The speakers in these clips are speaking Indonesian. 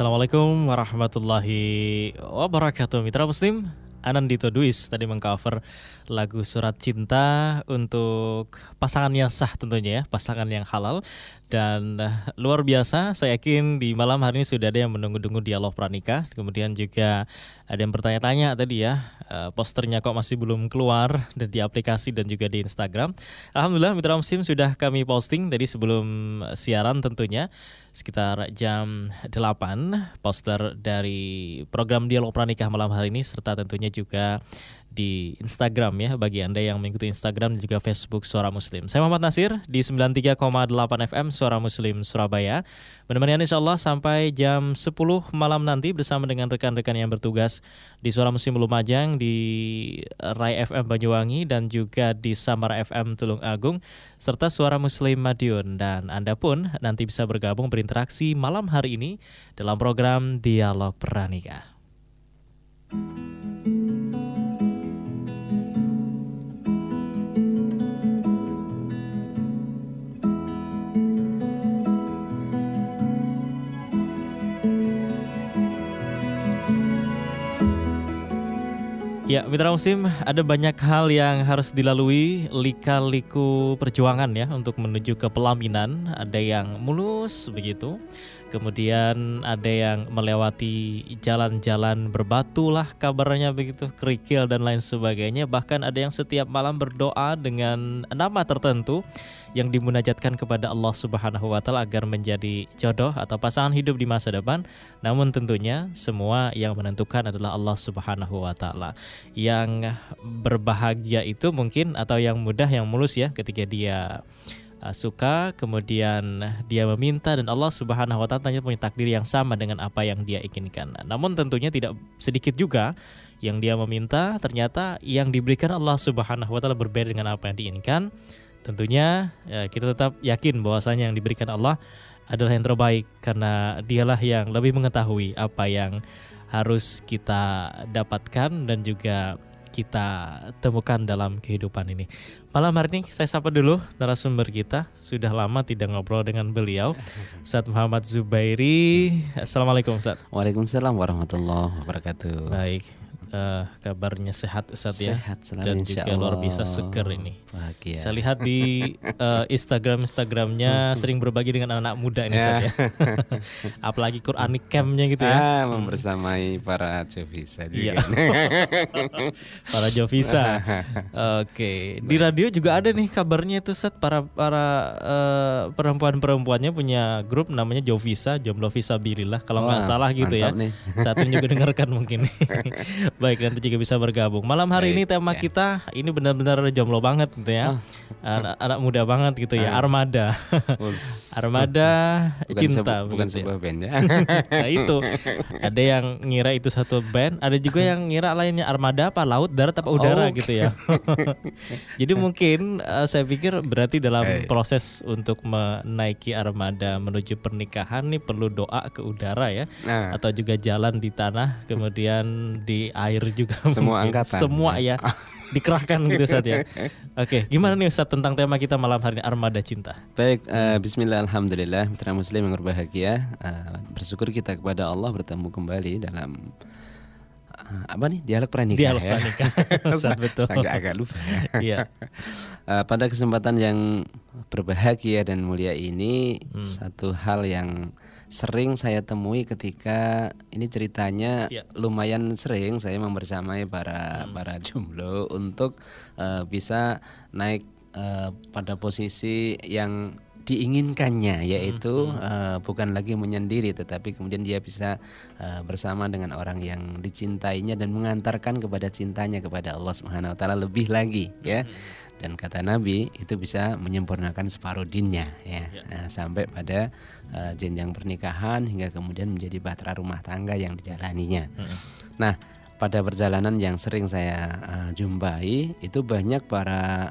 Assalamualaikum warahmatullahi wabarakatuh. Mitra Muslim Anandito Duis tadi mengcover lagu Surat Cinta untuk pasangan yang sah tentunya ya, pasangan yang halal dan uh, luar biasa. Saya yakin di malam hari ini sudah ada yang menunggu-nunggu dialog pranikah. Kemudian juga ada yang bertanya-tanya tadi ya, uh, posternya kok masih belum keluar dan di aplikasi dan juga di Instagram. Alhamdulillah Mitra Muslim sudah kami posting tadi sebelum siaran tentunya sekitar jam 8 poster dari program dialog pranikah malam hari ini serta tentunya juga di Instagram ya bagi Anda yang mengikuti Instagram dan juga Facebook Suara Muslim. Saya Muhammad Nasir di 93,8 FM Suara Muslim Surabaya. Menemani Anda insya Allah sampai jam 10 malam nanti bersama dengan rekan-rekan yang bertugas di Suara Muslim Lumajang, di Rai FM Banyuwangi dan juga di Samara FM Tulung Agung serta Suara Muslim Madiun dan Anda pun nanti bisa bergabung berinteraksi malam hari ini dalam program Dialog Pranikah. Ya, Mitra Musim, ada banyak hal yang harus dilalui lika-liku perjuangan ya untuk menuju ke pelaminan. Ada yang mulus begitu, kemudian ada yang melewati jalan-jalan berbatu lah kabarnya begitu, kerikil dan lain sebagainya. Bahkan ada yang setiap malam berdoa dengan nama tertentu yang dimunajatkan kepada Allah Subhanahu wa taala agar menjadi jodoh atau pasangan hidup di masa depan. Namun tentunya semua yang menentukan adalah Allah Subhanahu wa taala yang berbahagia itu mungkin atau yang mudah yang mulus ya ketika dia uh, suka kemudian dia meminta dan Allah Subhanahu wa taala punya takdir yang sama dengan apa yang dia inginkan. Namun tentunya tidak sedikit juga yang dia meminta ternyata yang diberikan Allah Subhanahu wa taala berbeda dengan apa yang diinginkan. Tentunya ya, kita tetap yakin bahwasanya yang diberikan Allah adalah yang terbaik karena dialah yang lebih mengetahui apa yang harus kita dapatkan dan juga kita temukan dalam kehidupan ini. Malam hari ini saya sapa dulu narasumber kita. Sudah lama tidak ngobrol dengan beliau. Ustaz Muhammad Zubairi. Assalamualaikum Ustaz. Waalaikumsalam warahmatullahi wabarakatuh. Baik uh, kabarnya sehat Ustaz ya. Sehat selalu Dan juga luar Allah. biasa seger ini. Bahagia. Saya lihat di uh, Instagram Instagramnya sering berbagi dengan anak-anak muda ini Ustaz ya. Apalagi Quranic Camp-nya gitu ya. Ah, membersamai para Jovisa Iya. juga. para Jovisa. Oke, di radio juga ada nih kabarnya itu set para para eh, perempuan-perempuannya punya grup namanya Jovisa, Jomblo Visabilillah kalau nggak salah gitu ya. nih. Saat ini juga dengarkan mungkin. Baik, nanti juga bisa bergabung. Malam hari ini Baik, tema ya. kita ini benar-benar jomblo banget gitu ya. Anak, anak muda banget gitu ya, armada. Us. armada bukan cinta sebu- bukan begitu ya. sebuah band ya. nah itu ada yang ngira itu satu band ada juga yang ngira lainnya armada apa laut darat apa udara Oke. gitu ya jadi mungkin eh, saya pikir berarti dalam Eh. proses untuk menaiki armada menuju pernikahan nih perlu doa ke udara ya Nah, atau juga jalan di tanah kemudian di air juga Semua mungkin. angkatan. semua ya dikerahkan gitu Ustaz ya oke gimana nih Ustaz tentang tema kita malam hari ini armada cinta baik, eh, Bismillah, Alhamdulillah, mitra Muslim yang berbahagia. Eh, bersyukur kita kepada Allah bertemu kembali dalam apa nih dialog pranikah dialog ya. pranikah Ustaz betul Saya agak, agak lupa ya. iya Eh, pada kesempatan yang berbahagia dan mulia ini Hmm. satu hal yang sering saya temui ketika ini ceritanya Ya. lumayan sering saya membersamai para Hmm. para jomblo untuk eh, bisa naik eh, pada posisi yang diinginkannya yaitu eh, bukan lagi menyendiri tetapi kemudian dia bisa eh, bersama dengan orang yang dicintainya dan mengantarkan kepada cintanya kepada Allah Subhanahu wa taala lebih lagi ya. Dan kata Nabi itu bisa menyempurnakan separuh dinnya ya. Nah, sampai pada eh, jenjang pernikahan hingga kemudian menjadi bahtera rumah tangga yang dijalaninya. Nah, pada perjalanan yang sering saya eh, jumpai itu banyak para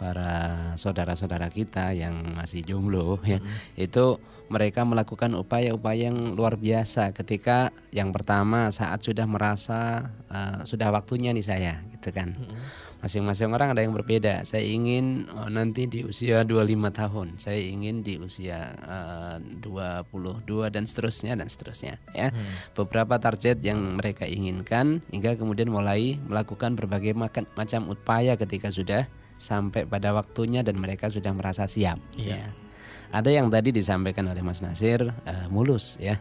para saudara-saudara kita yang masih jomblo ya itu mereka melakukan upaya-upaya yang luar biasa ketika yang pertama saat sudah merasa eh, sudah waktunya nih saya gitu kan masing-masing orang ada yang berbeda. Saya ingin oh, nanti di usia 25 tahun, saya ingin di usia eh, uh, 22 dan seterusnya dan seterusnya ya. Hmm. Beberapa target yang mereka inginkan hingga kemudian mulai melakukan berbagai macam upaya ketika sudah sampai pada waktunya dan mereka sudah merasa siap iya. ya. Ada yang tadi disampaikan oleh Mas Nasir uh, mulus ya.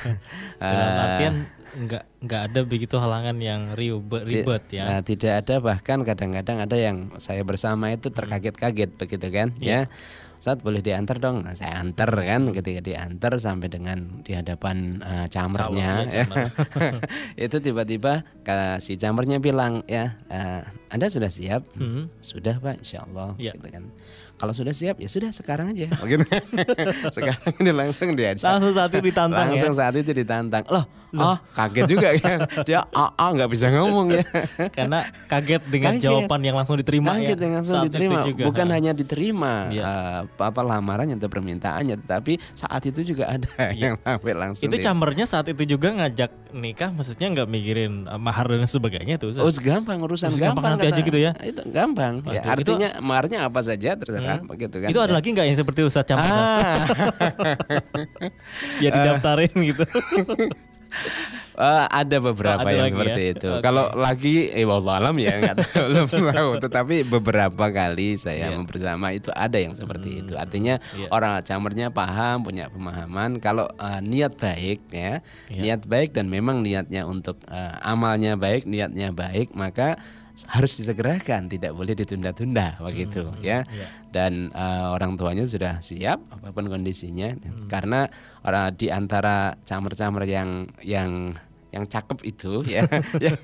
Dalam artian nggak nggak ada begitu halangan yang ribet, ribet ya. Nah, tidak ada bahkan kadang-kadang ada yang saya bersama itu terkaget-kaget begitu kan yeah. ya. Saat boleh diantar dong, nah, saya antar kan ketika diantar sampai dengan di hadapan uh, camernya ya. itu tiba-tiba si camernya bilang ya uh, Anda sudah siap? Hmm. Sudah Pak, Insya Allah yeah. gitu kan kalau sudah siap ya sudah sekarang aja begitu sekarang ini langsung dia langsung saat itu ditantang langsung ya? saat itu ditantang loh, loh. oh kaget juga kan dia ah ah nggak bisa ngomong ya karena kaget dengan kaget. jawaban yang langsung diterima kaget ya? dengan langsung saat diterima juga, bukan ha. hanya diterima ya. uh, apa lamarannya atau permintaannya tetapi saat itu juga ada ya. yang sampai langsung itu cambernya saat itu juga ngajak nikah maksudnya nggak mikirin uh, mahar dan sebagainya tuh oh gampang urusan gampang, gampang nanti aja gitu ya itu gampang ya artinya itu, maharnya apa saja terserah hmm. Begitu kan. Itu ada ya. lagi nggak yang seperti Ustadz Campur? Ah. ya didaftarin gitu. Uh, ada beberapa ada yang seperti ya? itu. Okay. Kalau lagi, eh alam ya nggak tahu. Tetapi beberapa kali saya yeah. bersama itu ada yang seperti hmm. itu. Artinya yeah. orang camernya paham, punya pemahaman. Kalau uh, niat baik ya, yeah. niat baik dan memang niatnya untuk uh, amalnya baik, niatnya baik, maka harus disegerakan, tidak boleh ditunda-tunda begitu hmm, ya. Yeah. Dan uh, orang tuanya sudah siap apa pun kondisinya hmm. karena orang di antara camer-camer yang yang yang cakep itu ya, ya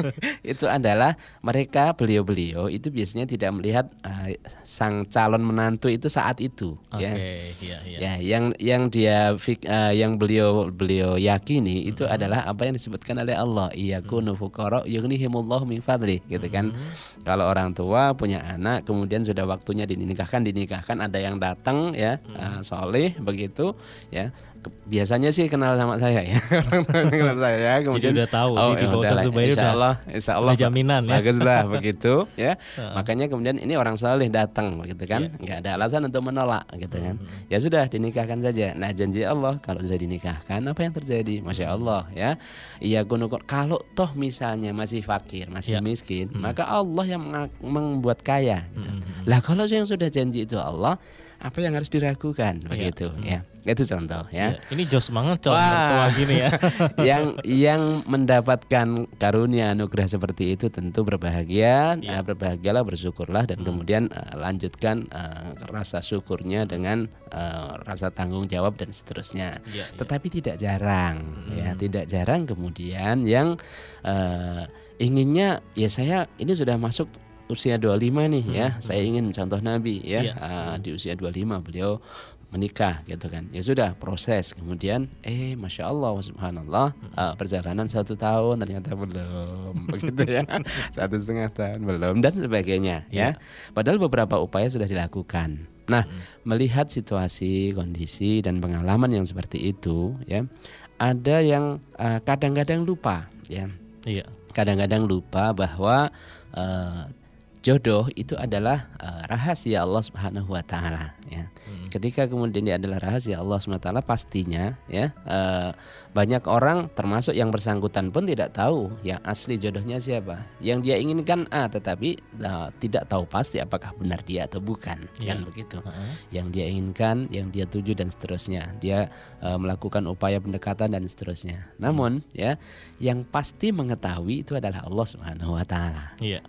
itu adalah mereka beliau-beliau itu biasanya tidak melihat uh, sang calon menantu itu saat itu okay, ya iya, iya. ya yang yang dia uh, yang beliau beliau yakini itu hmm. adalah apa yang disebutkan oleh Allah iyakunu fuqara yughnihimullahu min fadli gitu kan hmm. kalau orang tua punya anak kemudian sudah waktunya dinikahkan dinikahkan ada yang datang ya hmm. uh, soleh begitu ya biasanya sih kenal sama saya ya kenal saya kemudian Jadi udah tahu oh, di bawah ya insya Allah insya Allah jaminan ya baguslah begitu ya makanya kemudian ini orang saleh datang begitu kan yeah. nggak ada alasan untuk menolak gitu kan mm-hmm. ya sudah dinikahkan saja nah janji Allah kalau sudah dinikahkan apa yang terjadi masya Allah ya iya gunung kalau toh misalnya masih fakir masih yeah. miskin mm-hmm. maka Allah yang membuat kaya gitu. mm-hmm. lah kalau yang sudah janji itu Allah apa yang harus diragukan begitu yeah. ya itu contoh ya. ya ini jos banget contoh gini ya. yang yang mendapatkan karunia anugerah seperti itu tentu berbahagia, ya. uh, berbahagialah bersyukurlah dan hmm. kemudian uh, lanjutkan uh, rasa syukurnya dengan uh, rasa tanggung jawab dan seterusnya. Ya, ya. Tetapi tidak jarang hmm. ya, tidak jarang kemudian yang uh, inginnya ya saya ini sudah masuk usia 25 nih ya. Hmm. Saya ingin contoh Nabi ya. ya. Uh, di usia 25 beliau menikah gitu kan. Ya sudah proses. Kemudian eh masya Allah subhanallah uh, perjalanan satu tahun ternyata belum begitu ya. Satu setengah tahun belum dan sebagainya ya. ya padahal beberapa upaya sudah dilakukan. Nah hmm. melihat situasi kondisi dan pengalaman yang seperti itu ya ada yang kadang eh, kadang-kadang lupa ya. Iya. Kadang-kadang lupa bahwa uh, jodoh itu adalah uh, rahasia Allah Subhanahu wa taala ya. Hmm. Ketika kemudian dia adalah rahasia Allah Subhanahu wa taala pastinya ya uh, banyak orang termasuk yang bersangkutan pun tidak tahu ya asli jodohnya siapa. Yang dia inginkan A tetapi uh, tidak tahu pasti apakah benar dia atau bukan yeah. kan begitu. Uh -huh. Yang dia inginkan, yang dia tuju dan seterusnya. Dia uh, melakukan upaya pendekatan dan seterusnya. Namun ya yang pasti mengetahui itu adalah Allah Subhanahu wa taala. Yeah.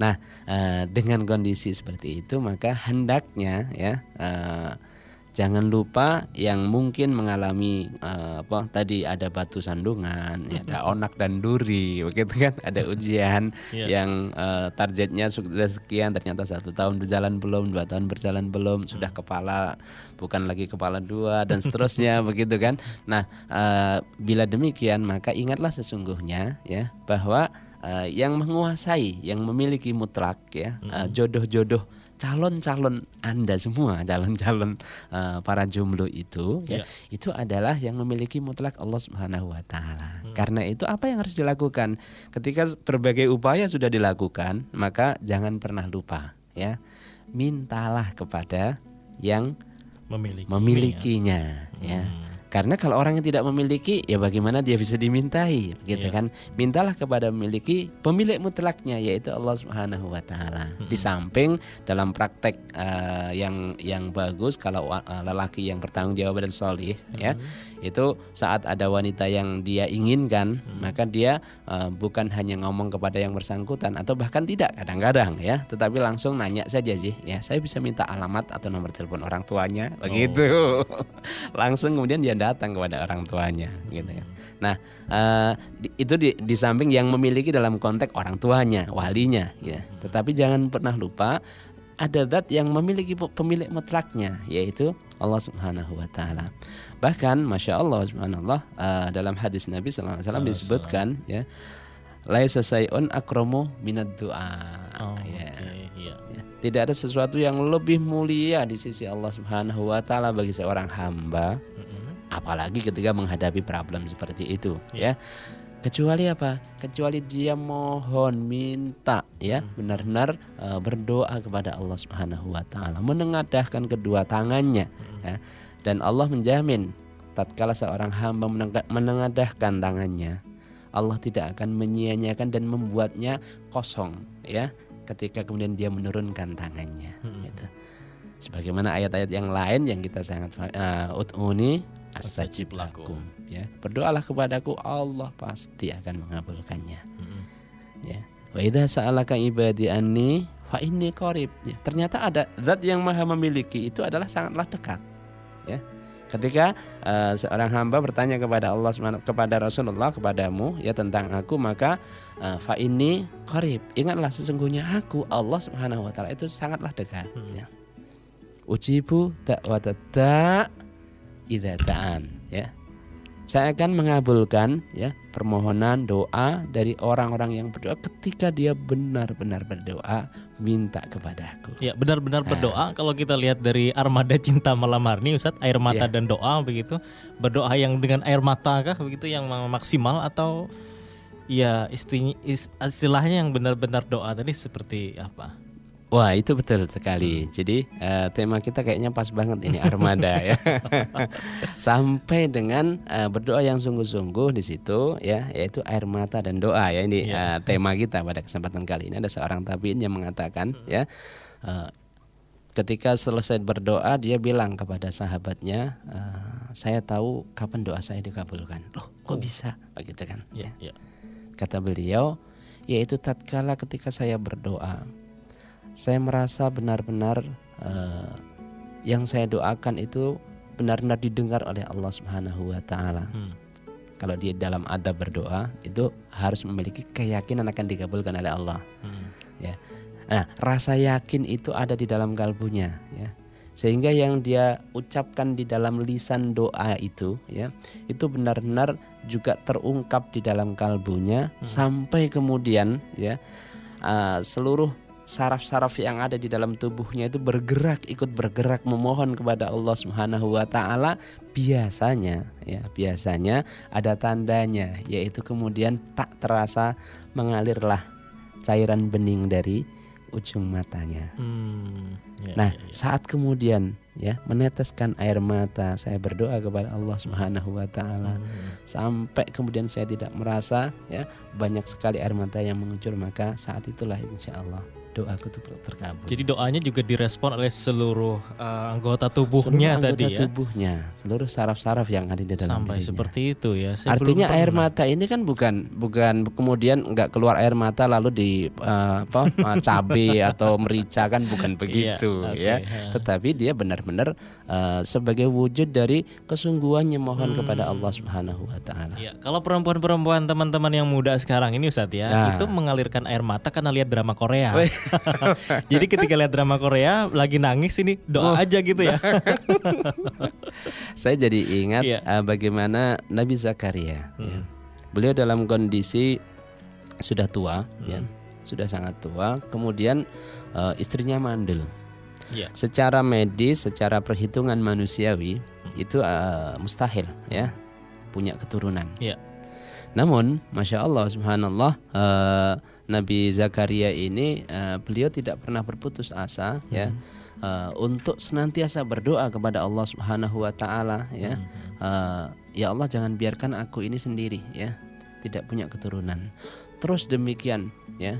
Nah, uh, dengan kondisi seperti itu maka hendaknya ya uh, jangan lupa yang mungkin mengalami uh, apa tadi ada batu sandungan, ya, ada onak dan duri, begitu kan? Ada ujian yeah. yang uh, targetnya sudah sekian, ternyata satu tahun berjalan belum, dua tahun berjalan belum, sudah kepala bukan lagi kepala dua dan seterusnya, begitu kan? Nah, uh, bila demikian maka ingatlah sesungguhnya ya bahwa uh, yang menguasai, yang memiliki mutlak ya, mm -hmm. uh, jodoh-jodoh calon-calon Anda semua, calon-calon uh, para jomblo itu ya, Ya. itu adalah yang memiliki mutlak Allah Subhanahu wa taala. Hmm. Karena itu apa yang harus dilakukan? Ketika berbagai upaya sudah dilakukan, maka jangan pernah lupa ya. Mintalah kepada yang Memiliki. memilikinya ya. Hmm. Karena kalau orang yang tidak memiliki, ya bagaimana dia bisa dimintai, gitu Iya. kan? Mintalah kepada memiliki pemilik mutlaknya, yaitu Allah Subhanahu Wa Taala. Di samping dalam praktek eh, yang yang bagus, kalau eh, lelaki yang bertanggung jawab dan solih, ya, itu saat ada wanita yang dia inginkan, maka dia eh, bukan hanya ngomong kepada yang bersangkutan atau bahkan tidak kadang-kadang, ya, tetapi langsung nanya saja sih, ya, saya bisa minta alamat atau nomor telepon orang tuanya, begitu. langsung kemudian dia datang kepada orang tuanya gitu ya. Nah, eh, di- itu di, di samping yang memiliki dalam konteks orang tuanya, walinya ya. Tetapi jangan pernah lupa ada zat yang memiliki pe- pemilik mutlaknya yaitu Allah Subhanahu wa taala. Bahkan Masya Allah subhanallah eh, dalam hadis Nabi sallallahu alaihi wasallam disebutkan ya laisa sayun akramu minad du'a. Oh, ya. oke, iya. Ya, Tidak ada sesuatu yang lebih mulia di sisi Allah Subhanahu wa taala bagi seorang hamba Mm-mm. Apalagi ketika menghadapi problem seperti itu ya. Kecuali apa? Kecuali dia mohon minta ya, benar-benar eh, berdoa kepada Allah Subhanahu wa taala, menengadahkan kedua tangannya ya. Dan Allah menjamin tatkala seorang hamba menenga- menengadahkan tangannya, Allah tidak akan menyia-nyiakan dan membuatnya kosong ya ketika kemudian dia menurunkan tangannya gitu. Sebagaimana ayat-ayat yang lain yang kita sangat fa- eh, ut'uni astajib lakum ya. Berdoalah kepadaku Allah pasti akan mengabulkannya. Ya. Wa idza sa'alaka ibadi anni fa inni qarib. Ya, ternyata ada zat yang maha memiliki itu adalah sangatlah dekat. Ya. Ketika eh, seorang hamba bertanya kepada Allah Subhanahu- kepada Rasulullah kepadamu ya tentang aku maka eh, fa inni qarib. Ingatlah sesungguhnya aku Allah Subhanahu wa taala itu sangatlah dekat Hmm. ya. Ujibu da' idza ta'an ya. Saya akan mengabulkan ya permohonan doa dari orang-orang yang berdoa ketika dia benar-benar berdoa minta kepadaku. Ya benar-benar Nah. berdoa kalau kita lihat dari armada cinta malam hari ini Ustadz air mata Iya. dan doa begitu berdoa yang dengan air mata kah begitu yang maksimal atau ya istilahnya yang benar-benar doa tadi seperti apa? Wah itu betul sekali. Jadi eh, tema kita kayaknya pas banget ini armada ya. Sampai dengan eh, berdoa yang sungguh-sungguh di situ ya, yaitu air mata dan doa ya ini eh, tema kita pada kesempatan kali ini ada seorang tabiin yang mengatakan ya. eh, ketika selesai berdoa dia bilang kepada sahabatnya, eh, saya tahu kapan doa saya dikabulkan. Loh kok bisa? Begitu kan? Ya, ya. Kata beliau, yaitu tatkala ketika saya berdoa, saya merasa benar-benar eh, yang saya doakan itu benar-benar didengar oleh Allah Subhanahu wa taala. Hmm. Kalau dia dalam adab berdoa itu harus memiliki keyakinan akan dikabulkan oleh Allah. Hmm. Ya. Nah, rasa yakin itu ada di dalam kalbunya ya. Sehingga yang dia ucapkan di dalam lisan doa itu ya, itu benar-benar juga terungkap di dalam kalbunya sampai kemudian ya uh, seluruh saraf-saraf yang ada di dalam tubuhnya itu bergerak ikut bergerak memohon kepada Allah Subhanahu wa taala biasanya ya biasanya ada tandanya yaitu kemudian tak terasa mengalirlah cairan bening dari ujung matanya. Hmm. Ya, Nah, ya, ya. saat kemudian ya meneteskan air mata, saya berdoa kepada Allah Subhanahu wa taala Hmm. sampai kemudian saya tidak merasa ya banyak sekali air mata yang mengucur maka saat itulah insya Allah doaku itu terkabul. Jadi doanya juga direspon oleh seluruh uh, anggota tubuhnya Seluruh tadi anggota ya. tubuhnya, seluruh saraf-saraf yang ada di dalam Sampai dirinya. seperti itu ya. Saya Artinya air pernah. mata ini kan bukan bukan kemudian nggak keluar air mata lalu di eh, apa eh, cabai atau merica kan bukan begitu oke, ya. ha. Tetapi dia benar-benar eh, sebagai wujud dari kesungguhannya mohon Hmm. kepada Allah Subhanahu wa taala. Ya, kalau perempuan-perempuan teman-teman yang muda sekarang ini Ustadz ya, Nah. itu mengalirkan air mata karena lihat drama Korea. Jadi ketika lihat drama Korea lagi nangis ini doa Oh. aja gitu ya. Saya jadi ingat Iya. eh, bagaimana Nabi Zakaria. ya. Hmm. Beliau dalam kondisi sudah tua, ya, Hmm. sudah sangat tua. Kemudian eh, istrinya mandul. Ya. Secara medis, secara perhitungan manusiawi itu uh, mustahil ya punya keturunan. Ya. Namun, masya Allah, subhanallah, uh, Nabi Zakaria ini uh, beliau tidak pernah berputus asa, ya, uh, untuk senantiasa berdoa kepada Allah Subhanahu Wa Taala, ya, uh, ya Allah jangan biarkan aku ini sendiri, ya, tidak punya keturunan. Terus demikian, ya.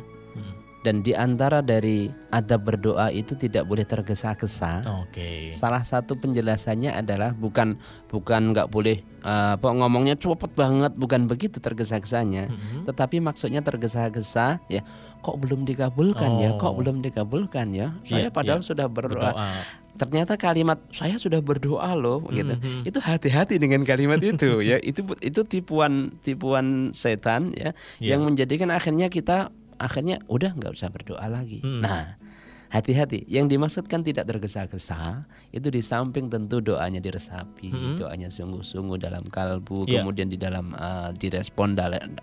Dan di antara dari adab berdoa itu tidak boleh tergesa-gesa. Oke. Salah satu penjelasannya adalah bukan bukan nggak boleh uh, apa ngomongnya cepet banget, bukan begitu tergesa-gesanya. Mhm. Tetapi maksudnya tergesa-gesa ya, kok belum dikabulkan ya, kok Oh. belum dikabulkan ya. Saya Iya, padahal iya. sudah berdoa. Berdoa. Ternyata kalimat saya sudah berdoa loh gitu. Mhm. Itu hati-hati dengan kalimat itu ya. Itu itu tipuan tipuan setan ya Iya. yang menjadikan akhirnya kita akhirnya udah nggak usah berdoa lagi. Hmm. Nah, hati-hati. Yang dimaksudkan tidak tergesa-gesa itu di samping tentu doanya diresapi, Hmm. doanya sungguh-sungguh dalam kalbu, Iya. kemudian di dalam uh, direspon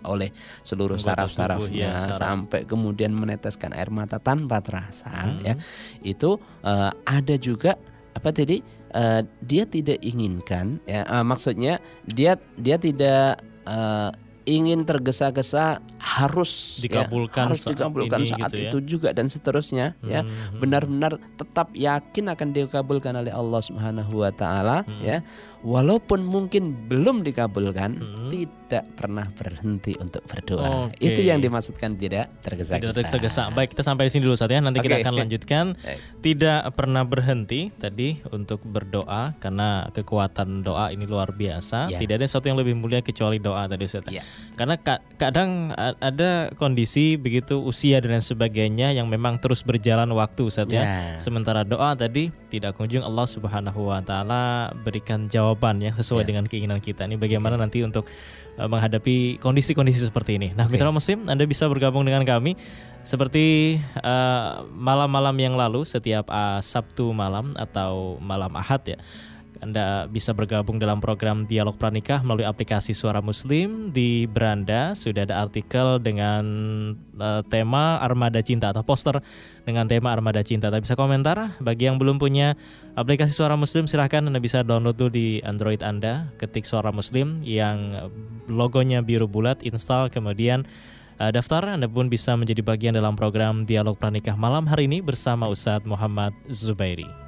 oleh seluruh saraf-sarafnya ya, saraf. sampai kemudian meneteskan air mata tanpa terasa Hmm. ya. Itu uh, ada juga apa tadi uh, dia tidak inginkan ya uh, maksudnya dia dia tidak uh, ingin tergesa-gesa harus ya, Dikabulkan harus saat dikabulkan ini saat gitu ya. itu juga dan seterusnya ya Mhm. benar-benar tetap yakin akan dikabulkan oleh Allah Subhanahu wa taala Hmm. ya walaupun mungkin belum dikabulkan Hmm. tidak pernah berhenti untuk berdoa Oke. itu yang dimaksudkan tidak tergesa-gesa Tidak tergesa-gesa. Baik, kita sampai di sini dulu saat ya. Nanti kita Oke. akan lanjutkan. Tidak pernah berhenti tadi untuk berdoa karena kekuatan doa ini luar biasa. Ya. Tidak ada sesuatu yang lebih mulia kecuali doa tadi Ustaz. Ya. Karena ka- kadang ada kondisi begitu usia dan lain sebagainya yang memang terus berjalan waktu Ustaz ya. Ya. Sementara doa tadi tidak kunjung Allah Subhanahu wa taala berikan jawaban yang sesuai Siap. dengan keinginan kita. Ini bagaimana nanti untuk uh, menghadapi kondisi-kondisi seperti ini. Nah, Oke. Mitra Muslim, Anda bisa bergabung dengan kami seperti uh, malam-malam yang lalu setiap uh, Sabtu malam atau malam Ahad ya. Anda bisa bergabung dalam program Dialog Pranikah melalui aplikasi Suara Muslim di beranda sudah ada artikel dengan uh, tema Armada Cinta atau poster dengan tema Armada Cinta. Anda bisa komentar. Bagi yang belum punya aplikasi Suara Muslim silahkan Anda bisa download dulu di Android Anda, ketik Suara Muslim yang logonya biru bulat, install kemudian uh, daftar. Anda pun bisa menjadi bagian dalam program Dialog Pranikah malam hari ini bersama Ustadz Muhammad Zubairi.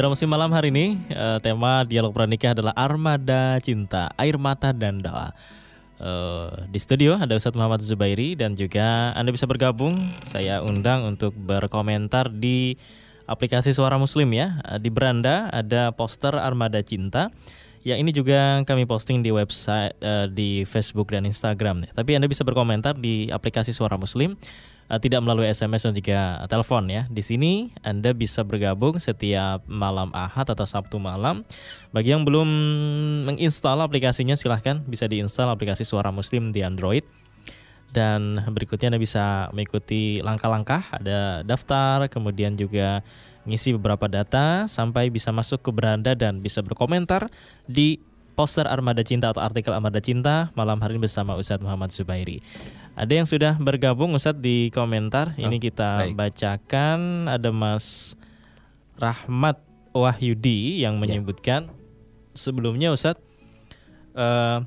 Mitra musim malam hari ini eh, tema dialog pranikah adalah armada cinta, air mata dan doa. Eh, di studio ada Ustadz Muhammad Zubairi dan juga Anda bisa bergabung. Saya undang untuk berkomentar di aplikasi Suara Muslim ya. Eh, Di beranda ada poster armada cinta. Yang ini juga kami posting di website, eh, di Facebook dan Instagram. Tapi Anda bisa berkomentar di aplikasi Suara Muslim tidak melalui SMS dan juga telepon ya. Di sini Anda bisa bergabung setiap malam Ahad atau Sabtu malam. Bagi yang belum menginstal aplikasinya silahkan bisa diinstal aplikasi Suara Muslim di Android. Dan berikutnya Anda bisa mengikuti langkah-langkah, ada daftar, kemudian juga ngisi beberapa data sampai bisa masuk ke beranda dan bisa berkomentar di poster Armada Cinta atau artikel Armada Cinta malam hari ini bersama Ustadz Muhammad Zubairi. Ada yang sudah bergabung Ustadz di komentar. Ini Oh, kita baik. bacakan ada Mas Rahmat Wahyudi yang menyebutkan sebelumnya Ustadz eh,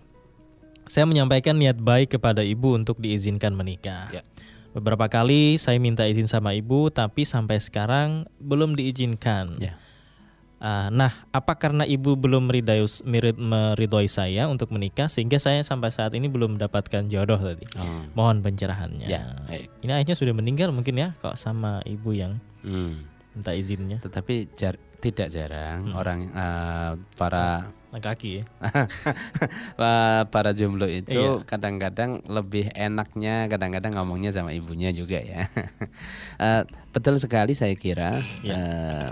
saya menyampaikan niat baik kepada ibu untuk diizinkan menikah. Ya. Beberapa kali saya minta izin sama ibu tapi sampai sekarang belum diizinkan. Ya. Uh, nah, apa karena ibu belum meridai, meridoi saya untuk menikah sehingga saya sampai saat ini belum mendapatkan jodoh tadi. Oh. Mohon pencerahannya. Ya, Ini ayahnya sudah meninggal mungkin ya kok sama ibu yang hmm. minta izinnya. Tetapi jar tidak jarang hmm. orang uh, para laki-laki ya. para jomblo itu iya. kadang-kadang lebih enaknya kadang-kadang ngomongnya sama ibunya juga ya. uh, betul sekali saya kira iya. uh,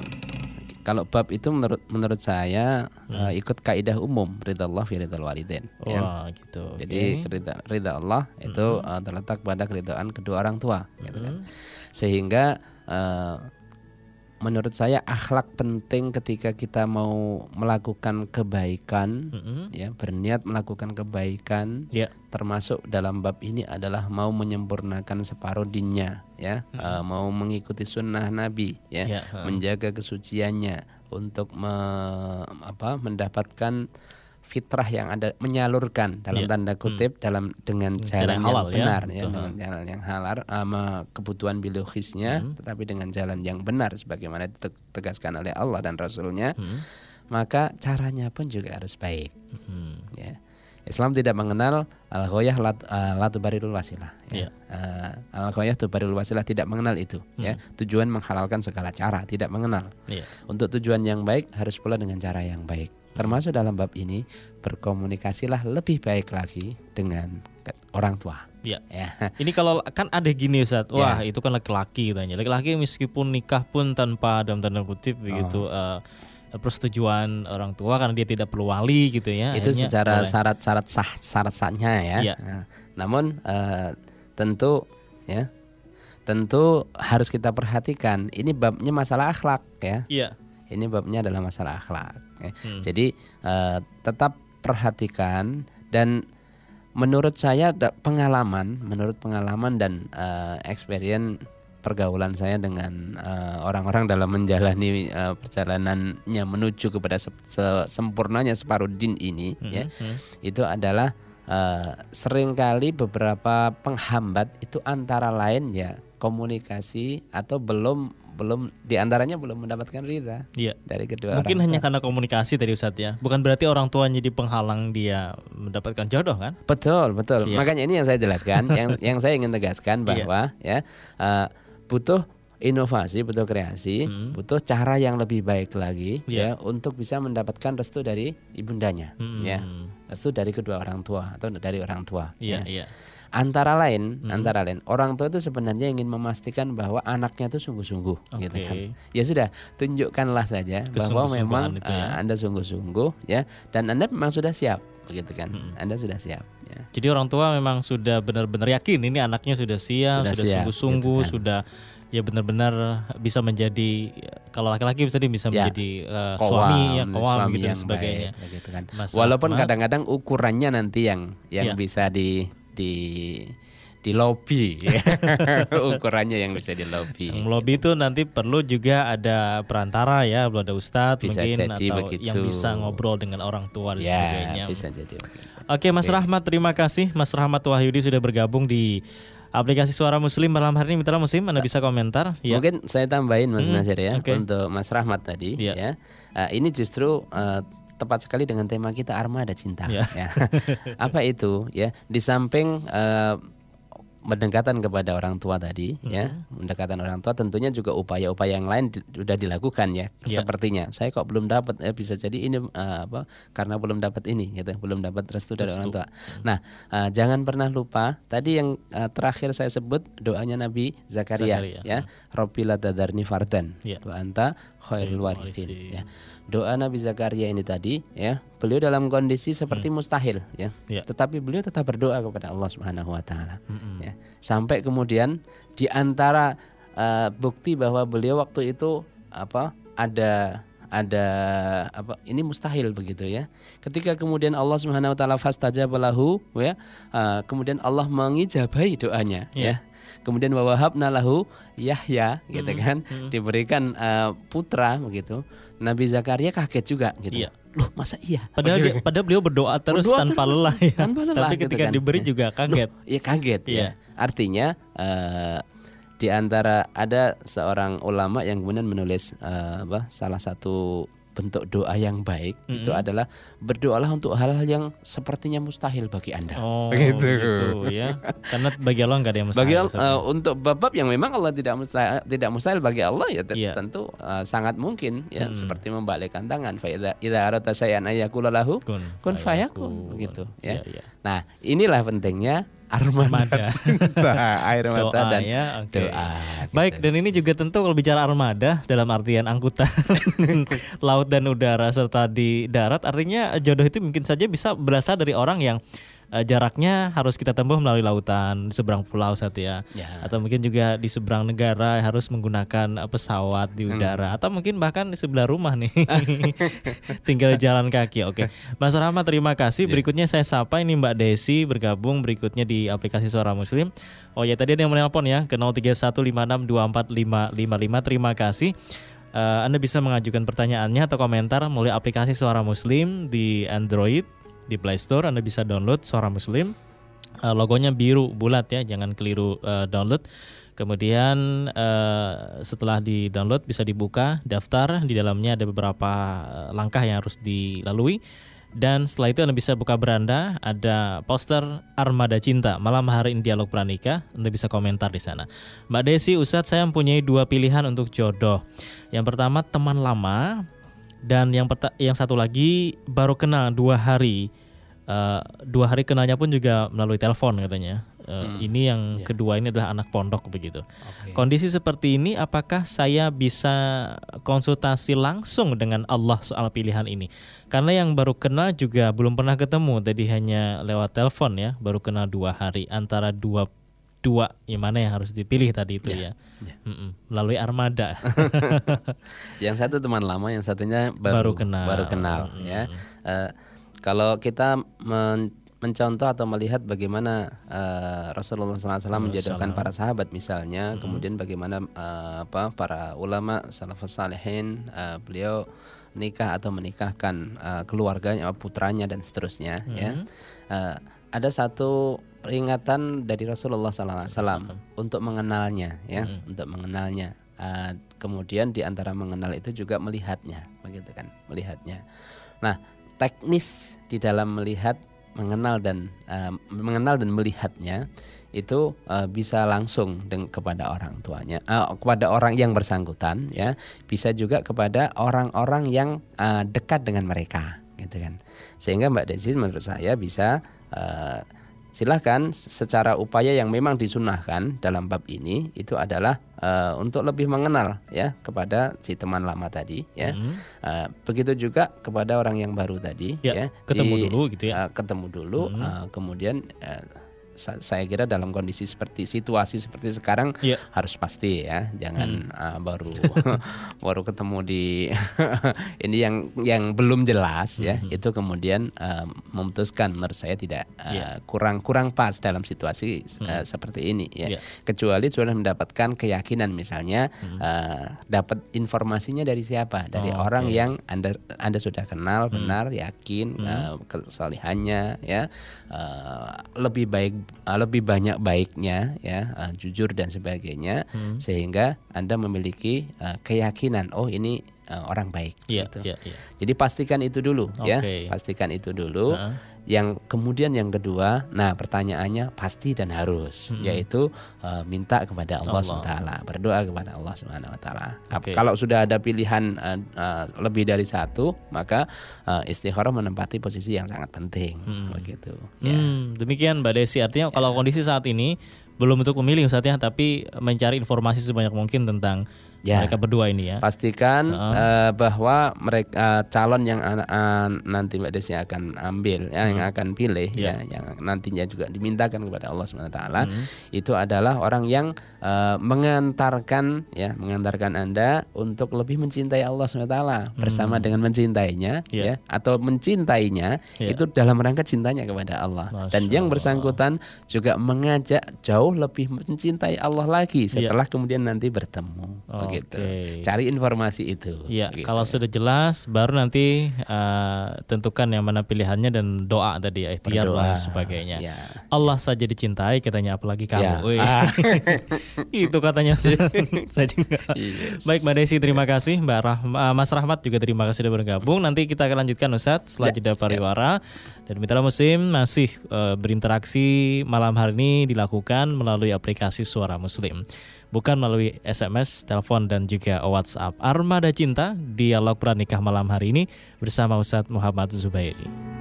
kalau bab itu menurut menurut saya hmm. uh, ikut kaidah umum ridha Allah fi ridha walidain. Ya. Wah, ya. gitu. Jadi okay. ridha, ridha Allah itu hmm. uh, terletak pada keridhaan kedua orang tua, hmm. gitu kan. Hmm. Sehingga uh, menurut saya akhlak penting ketika kita mau melakukan kebaikan mm-hmm. ya berniat melakukan kebaikan yeah. termasuk dalam bab ini adalah mau menyempurnakan separuh dinnya ya mm-hmm. uh, mau mengikuti sunnah nabi ya yeah. menjaga kesuciannya untuk me, apa mendapatkan fitrah yang ada menyalurkan dalam yeah. tanda kutip hmm. dalam dengan jalan, yang halal, ya. benar ya, ya dengan jalan yang halal sama kebutuhan biologisnya hmm. tetapi dengan jalan yang benar sebagaimana ditegaskan oleh Allah dan Rasulnya hmm. maka caranya pun juga harus baik hmm. ya Islam tidak mengenal al ghoyah lat, uh, latubarilul wasilah ya. Yeah. Uh, al ghoyah tubarilul wasilah tidak mengenal itu hmm. ya tujuan menghalalkan segala cara tidak mengenal yeah. untuk tujuan yang baik harus pula dengan cara yang baik termasuk dalam bab ini berkomunikasilah lebih baik lagi dengan orang tua. Ya. ya. Ini kalau kan ada gini Ustaz. Ya. Wah, ya. itu kan laki-laki katanya. Laki-laki meskipun nikah pun tanpa dalam tanda kutip oh. begitu uh, persetujuan orang tua karena dia tidak perlu wali gitu ya. Itu Akhirnya secara syarat-syarat sah syarat-sahnya ya. ya. Nah, namun uh, tentu ya tentu harus kita perhatikan ini babnya masalah akhlak ya. Iya. Ini babnya adalah masalah akhlak. Ya. Hmm. Jadi uh, tetap perhatikan dan menurut saya pengalaman, menurut pengalaman dan uh, experience pergaulan saya dengan eh, orang-orang uh, dalam menjalani uh, perjalanannya menuju kepada se se sempurnanya separuh din ini hmm, ya hmm. itu adalah uh, sering kali beberapa penghambat itu antara lain ya komunikasi atau belum belum di antaranya belum mendapatkan ridha iya. dari kedua mungkin hanya karena komunikasi tadi Ustadz ya bukan berarti orang tua jadi penghalang dia mendapatkan jodoh kan betul betul iya. makanya ini yang saya jelaskan yang yang saya ingin tegaskan iya. bahwa iya. ya uh, butuh inovasi, butuh kreasi, hmm. butuh cara yang lebih baik lagi yeah. ya untuk bisa mendapatkan restu dari ibundanya hmm. ya. Restu dari kedua orang tua atau dari orang tua. yeah, ya. Yeah. Antara lain, hmm. antara lain orang tua itu sebenarnya ingin memastikan bahwa anaknya itu sungguh-sungguh okay. gitu kan. Ya sudah, tunjukkanlah saja bahwa memang itu ya. uh, Anda sungguh-sungguh ya dan Anda memang sudah siap begitu kan. Hmm. Anda sudah siap ya. Jadi orang tua memang sudah benar-benar yakin ini anaknya sudah siap, sudah, sudah sungguh-sungguh, gitu kan. sudah ya benar-benar bisa menjadi kalau laki-laki bisa bisa ya, menjadi uh, suami ya kawam gitu dan sebagainya. Baik, gitu kan. Walaupun kadang-kadang ukurannya nanti yang yang ya. bisa di di di lobby ya. ukurannya yang bisa di lobby. Yang lobby itu nanti perlu juga ada perantara ya, perlu ada ustadz bisa mungkin jadi atau begitu. yang bisa ngobrol dengan orang tua dan ya, sebagainya. Bisa jadi. Oke Mas Oke. Rahmat terima kasih Mas Rahmat Wahyudi sudah bergabung di aplikasi Suara Muslim malam hari ini Mitra Muslim Anda bisa komentar ya. Mungkin saya tambahin Mas hmm, Nasir ya okay. untuk Mas Rahmat tadi ya. ya. Uh, ini justru uh, tepat sekali dengan tema kita armada cinta. Yeah. Ya. Apa itu? Ya, di samping uh, pendekatan kepada orang tua tadi hmm. ya pendekatan orang tua tentunya juga upaya-upaya yang lain sudah dilakukan ya yeah. sepertinya saya kok belum dapat ya bisa jadi ini uh, apa karena belum dapat ini gitu belum dapat restu dari orang tua hmm. nah uh, jangan pernah lupa tadi yang uh, terakhir saya sebut doanya Nabi Zakaria, Zakaria. ya Robbila tadarni fardan yeah. wa anta khairul warithin ya doa Nabi Zakaria ini tadi ya beliau dalam kondisi seperti hmm. mustahil ya. ya tetapi beliau tetap berdoa kepada Allah Subhanahu wa taala hmm. ya sampai kemudian di antara uh, bukti bahwa beliau waktu itu apa ada ada apa ini mustahil begitu ya. Ketika kemudian Allah Subhanahu wa taala fastajaba lahu ya, uh, kemudian Allah mengijabahi doanya yeah. ya kemudian wawahabna lahu Yahya gitu hmm, kan. hmm. diberikan uh, putra begitu. Nabi Zakaria kaget juga gitu. Iya. loh masa iya? Padahal dia, padahal beliau berdoa terus berdoa tanpa terus, lelah ya. tanpa lelah tapi gitu ketika kan. diberi juga kaget. iya kaget iya. ya artinya uh, di antara ada seorang ulama yang kemudian menulis uh, apa salah satu bentuk doa yang baik itu adalah berdoalah untuk hal-hal yang sepertinya mustahil bagi anda. Oh, Begitu. gitu ya. Karena bagi Allah nggak ada yang mustahil. Bagi. Allah, eh, untuk bab-bab yang memang Allah tidak mustahil, tidak mustahil bagi Allah ya Iya. tentu eh, sangat mungkin ya seperti membalikkan tangan. Fa idza idza arata syai'an ayyakula lahu kun, kun fayakun. begitu ya. Iya, iya. Nah, inilah pentingnya armada Armada. cinta, air mata Doa dan ya, oke. doa. Baik, gitu. dan ini juga tentu kalau bicara armada dalam artian angkutan laut dan udara serta di darat, artinya jodoh itu mungkin saja bisa berasal dari orang yang eh, jaraknya harus kita tempuh melalui lautan di seberang pulau saat ya. Ya. Atau mungkin juga di seberang negara harus menggunakan eh, pesawat di udara atau mungkin bahkan di sebelah rumah nih. Tinggal jalan kaki. Oke. Mas Rahmat terima kasih. Berikutnya saya sapa ini Mbak Desi bergabung berikutnya di aplikasi Suara Muslim. Oh ya tadi ada yang menelpon ya ke 0315645555. Terima kasih. Eh, anda bisa mengajukan pertanyaannya atau komentar melalui aplikasi Suara Muslim di Android, di Play Store. Anda bisa download Suara Muslim. Eh, logonya biru bulat ya, jangan keliru eh, download. Kemudian eh, setelah di download bisa dibuka daftar di dalamnya ada beberapa langkah yang harus dilalui. Dan setelah itu Anda bisa buka beranda, ada poster Armada Cinta. Malam hari ini dialog pranikah, Anda bisa komentar di sana. Mbak Desi, Ustadz saya mempunyai dua pilihan untuk jodoh. Yang pertama teman lama, dan yang yang satu lagi baru kenal dua hari. Eh, dua hari kenalnya pun juga melalui telepon katanya. Eh, Ini yang kedua ini adalah anak pondok begitu. Kondisi seperti ini, apakah saya bisa konsultasi langsung dengan Allah soal pilihan ini? Karena yang baru kenal juga belum pernah ketemu, tadi hanya lewat telepon ya, baru kenal dua hari antara dua dua yang mana yang harus dipilih tadi itu ya, Mm-mm, melalui armada. yang satu teman lama, yang satunya Baru baru kenal. baru kenal ya. Eh, kalau kita men- mencontoh atau melihat bagaimana eh, Rasulullah SAW menjodohkan para sahabat misalnya, kemudian bagaimana eh, apa para ulama salafus salihin eh, beliau menikah atau menikahkan eh, keluarganya, putranya dan seterusnya ya. Eh, ada satu peringatan dari Rasulullah SAW untuk mengenalnya ya, untuk mengenalnya. Eh, kemudian di antara mengenal itu juga melihatnya, begitu kan, melihatnya. Nah, teknis di dalam melihat, mengenal dan eh, mengenal dan melihatnya itu eh, bisa langsung kepada orang tuanya, eh, kepada orang yang bersangkutan, ya, bisa juga kepada orang-orang yang eh, dekat dengan mereka, gitu kan. Sehingga Mbak Desi menurut saya bisa eh, silahkan secara upaya yang memang disunahkan dalam bab ini itu adalah eh, untuk lebih mengenal ya kepada si teman lama tadi ya. Eh, begitu juga kepada orang yang baru tadi Ya, ya, ketemu Di- dulu gitu ya. eh, ketemu dulu eh, kemudian eh, sa- saya kira dalam kondisi seperti situasi seperti sekarang Iya. harus pasti ya jangan eh, baru baru ketemu di ini yang yang belum jelas ya. Itu kemudian eh, memutuskan menurut saya tidak eh, kurang kurang pas dalam situasi eh, seperti ini ya. Iya. kecuali sudah mendapatkan keyakinan misalnya eh, dapat informasinya dari siapa? Dari Oh, orang oke. yang anda anda sudah kenal benar yakin Hmm. eh, kesalihannya ya eh, lebih baik lebih banyak baiknya ya eh, jujur dan sebagainya Hmm. sehingga anda memiliki eh, keyakinan oh ini eh, orang baik Iya, gitu. iya, iya. Jadi pastikan itu dulu ya, Oke. pastikan itu dulu. Heeh. Yang kemudian yang kedua, nah pertanyaannya pasti dan harus, yaitu eh, minta kepada Allah, Allah. SWT, berdoa kepada Allah Subhanahu Wa Taala. Oke. Kalau sudah ada pilihan eh, eh, lebih dari satu, maka eh, istikharah menempati posisi yang sangat penting, begitu. Ya. Hmm, demikian Mbak Desi. Artinya kalau kondisi saat ini belum untuk memilih Ustaz ya, tapi mencari informasi sebanyak mungkin tentang Ya. mereka berdua ini ya. Pastikan eh, bahwa mereka calon yang an- an- nanti Mbak Desi akan ambil, ya, yang akan pilih, ya, yang nantinya juga dimintakan kepada Allah Subhanahu Wa Taala, itu adalah orang yang eh, mengantarkan, ya, mengantarkan anda untuk lebih mencintai Allah Subhanahu Wa Taala bersama dengan mencintainya, Ya. ya, atau mencintainya Ya. itu dalam rangka cintanya kepada Allah. Masya Dan yang bersangkutan juga mengajak jauh lebih mencintai Allah lagi setelah kemudian nanti bertemu. Gitu. Cari informasi itu. Ya, gitu. kalau sudah jelas baru nanti uh, tentukan yang mana pilihannya dan doa tadi ya, ikhtiar dan sebagainya. Ya. Allah saja dicintai katanya apalagi kamu. Ya. Ah. itu katanya saya juga. Yes. Baik Mbak Desi terima kasih, Mbak Rah Mas Rahmat juga terima kasih sudah bergabung. Nanti kita akan lanjutkan Ustaz setelah ya, jeda pariwara dan Mitra Muslim masih uh, berinteraksi malam hari ini dilakukan melalui aplikasi Suara Muslim bukan melalui SMS, telepon dan juga WhatsApp. Armada Cinta, dialog pranikah malam hari ini bersama Ustadz Muhammad Zubairi.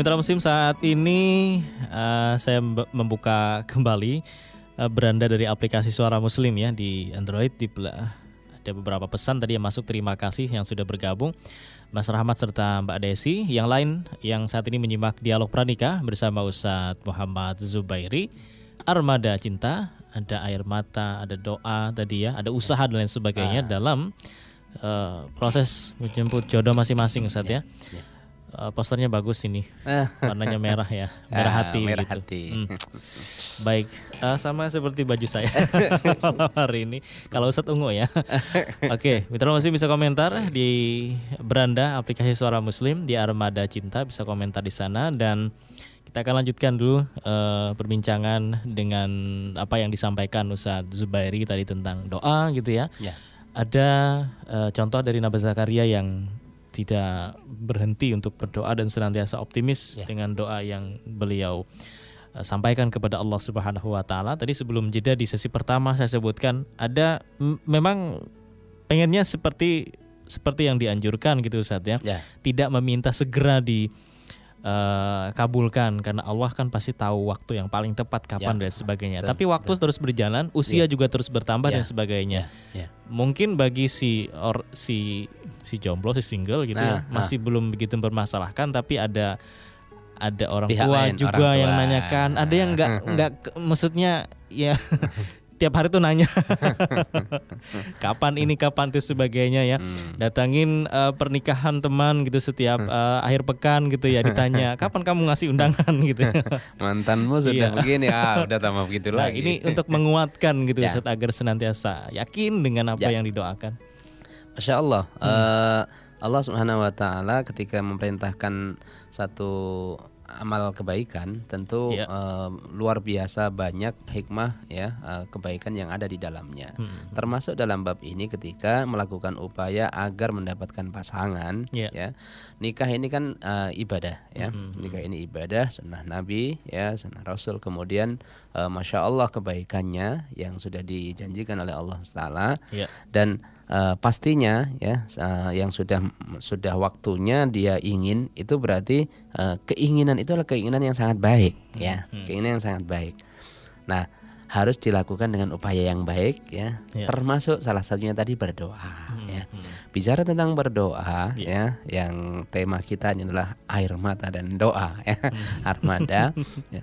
Mitra Musim saat ini uh, saya membuka kembali uh, beranda dari aplikasi Suara Muslim ya di Android. Di ada beberapa pesan tadi yang masuk. Terima kasih yang sudah bergabung Mas Rahmat serta Mbak Desi. Yang lain yang saat ini menyimak dialog pranika bersama Ustadz Muhammad Zubairi. Armada Cinta ada air mata ada doa tadi ya ada usaha dan lain sebagainya ah. dalam uh, proses menjemput jodoh masing-masing Ustadz ya, ya. Uh, posternya bagus ini warnanya merah ya merah hati merah gitu. hati hmm. baik uh, sama seperti baju saya hari ini kalau Ustadz ungu ya oke okay, mitra masih bisa komentar di beranda aplikasi suara muslim di armada cinta bisa komentar di sana dan kita akan lanjutkan dulu uh, perbincangan dengan apa yang disampaikan Ustadz Zubairi tadi tentang doa gitu ya. ya. Ada uh, contoh dari Nabi Zakaria yang tidak berhenti untuk berdoa dan senantiasa optimis ya. dengan doa yang beliau uh, sampaikan kepada Allah Subhanahu wa taala. Tadi sebelum jeda di sesi pertama saya sebutkan ada memang pengennya seperti seperti yang dianjurkan gitu Ustaz ya. ya. Tidak meminta segera di uh, kabulkan karena Allah kan pasti tahu waktu yang paling tepat kapan ya. dan sebagainya. Betul, Tapi waktu betul. terus berjalan, usia ya. juga terus bertambah ya. dan sebagainya. Ya. Ya. Mungkin bagi si or si si jomblo si single gitu ya, nah, ya masih nah. belum begitu bermasalahkan tapi ada ada orang Pihak tua lain, juga orang tua. yang nanyakan, ada yang nggak nggak maksudnya ya tiap hari tuh nanya kapan ini kapan tuh sebagainya ya hmm. datangin uh, pernikahan teman gitu setiap uh, akhir pekan gitu ya ditanya kapan kamu ngasih undangan gitu mantanmu sudah iya. begini ah udah tambah begitu nah, lagi ini untuk menguatkan gitu ya. agar senantiasa yakin dengan apa ya. yang didoakan Masya Allah hmm. uh, Allah Subhanahu Wa Taala ketika memerintahkan satu amal kebaikan tentu yeah. Ya. uh, luar biasa banyak hikmah ya uh, kebaikan yang ada di dalamnya. Hmm. Termasuk dalam bab ini ketika melakukan upaya agar mendapatkan pasangan yeah. ya. Nikah ini kan uh, ibadah ya. Hmm. Nikah ini ibadah sunnah Nabi ya, sunnah Rasul kemudian uh, masya Allah kebaikannya yang sudah dijanjikan oleh Allah Taala yeah. dan uh, pastinya ya uh, yang sudah sudah waktunya dia ingin itu berarti uh, keinginan itu adalah keinginan yang sangat baik ya hmm. keinginan yang sangat baik nah harus dilakukan dengan upaya yang baik ya, ya. termasuk salah satunya tadi berdoa hmm. ya hmm. bicara tentang berdoa ya. ya yang tema kita adalah air mata dan doa ya hmm. armada ya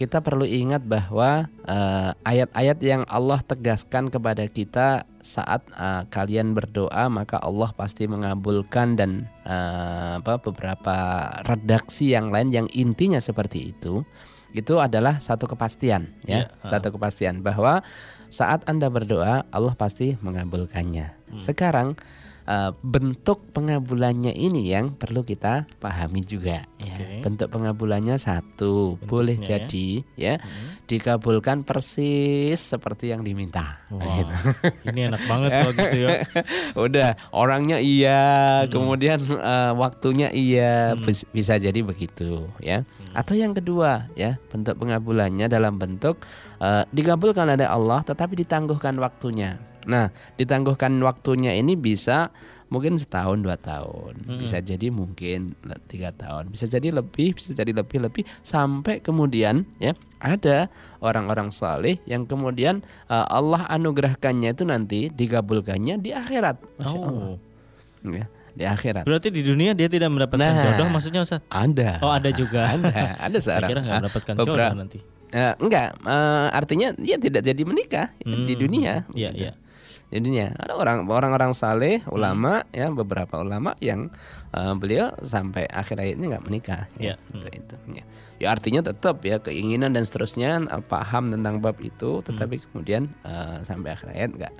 kita perlu ingat bahwa eh, ayat-ayat uh, yang Allah tegaskan kepada kita saat uh, kalian berdoa maka Allah pasti mengabulkan dan uh, apa beberapa redaksi yang lain yang intinya seperti itu itu adalah satu kepastian ya, yeah. satu kepastian bahwa saat Anda berdoa Allah pasti mengabulkannya. Hmm. Sekarang uh, bentuk pengabulannya ini yang perlu kita pahami juga ya. Bentuk pengabulannya satu, Bentuknya boleh ya. jadi ya hmm. dikabulkan persis seperti yang diminta. Wow. Gitu. Ini enak banget kalau gitu ya. Udah, orangnya iya, hmm. kemudian uh, waktunya iya, hmm. bisa jadi begitu ya. Hmm. Atau yang kedua ya, bentuk pengabulannya dalam bentuk uh, dikabulkan oleh Allah tetapi ditangguhkan waktunya Nah, ditangguhkan waktunya ini bisa mungkin setahun dua tahun, bisa jadi mungkin tiga tahun, bisa jadi lebih, bisa jadi lebih lebih sampai kemudian ya ada orang-orang saleh yang kemudian eh, Allah anugerahkannya itu nanti dikabulkannya di akhirat, Masya Allah. Oh. Ya, di akhirat. Berarti di dunia dia tidak mendapatkan Nah. jodoh maksudnya Ustaz? Ada. Oh, ada juga. Ada, ada Saya seorang. kira nggak ah, mendapatkan beberapa- jodoh nanti. Eh, enggak, eh, artinya dia tidak jadi menikah di Hmm. dunia. Iya, gitu. iya. Di dunia ada orang orang-orang saleh, ulama ya beberapa ulama yang eh, beliau sampai akhir hayatnya nggak menikah. Iya. Ya, untuk itu. Ya. ya artinya tetap ya keinginan dan seterusnya eh, paham tentang bab itu, tetapi kemudian eh, sampai akhir hayat nggak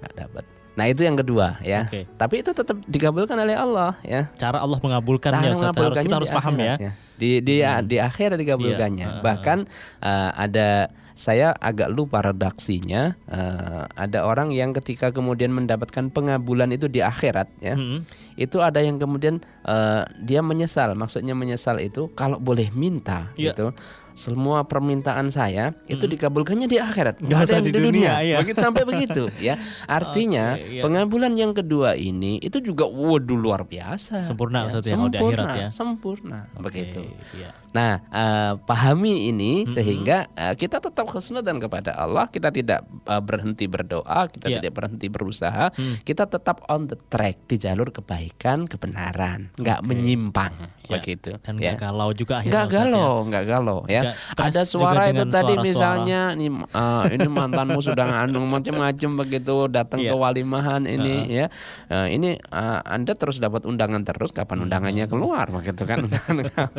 nggak dapat. Nah itu yang kedua ya. Oke. Tapi itu tetap dikabulkan oleh Allah ya. Cara Allah mengabulkannya Cara mengabulkannya kita harus paham ya. akhirat, Di di di akhir dikabulkannya. Iya, Bahkan eh, ada saya agak lupa redaksinya. eh, ada orang yang ketika kemudian mendapatkan pengabulan itu di akhirat ya. Hmm. Itu ada yang kemudian eh, dia menyesal. Maksudnya menyesal itu kalau boleh minta Iya. gitu. Semua permintaan saya itu dikabulkannya di akhirat, Nggak ada yang di di dunia. dunia, iya. Begitu sampai begitu ya. Artinya Oke, iya. pengabulan yang kedua ini itu juga waduh luar biasa. Sempurna ya, kalau di akhirat ya. Sempurna, begitu. Oke, iya. Nah, eh, pahami ini sehingga eh, kita tetap khusnudan kepada Allah, kita tidak eh, berhenti berdoa, kita Iya. tidak berhenti berusaha, kita tetap on the track di jalur kebaikan, kebenaran, nggak menyimpang, Ya, begitu. Dan ya. galau juga akhirnya Nggak Ustaz, ya. galau, nggak galau ya. Ada suara itu dengan tadi suara-suara. misalnya ini eh, ini mantanmu sudah ngandung macam-macam begitu datang Iya. ke walimahan ini ya. Eh, ini eh, Anda terus dapat undangan terus Hmm. kapan undangannya keluar begitu kan.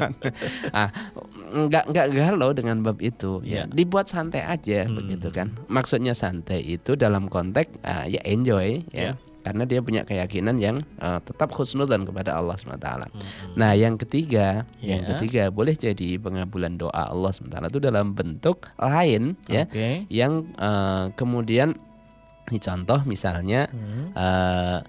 ah, nggak nggak galau dengan bab itu ya. Iya. Dibuat santai aja Hmm. begitu kan. Maksudnya santai itu dalam konteks eh, ya enjoy ya. Iya. Karena dia punya keyakinan yang eh, tetap khusnudan kepada Allah SWT. Hmm. Nah, yang ketiga, yang Ya. ketiga boleh jadi pengabulan doa Allah SWT itu dalam bentuk lain ya, yang eh, kemudian ini contoh misalnya Hmm. eh,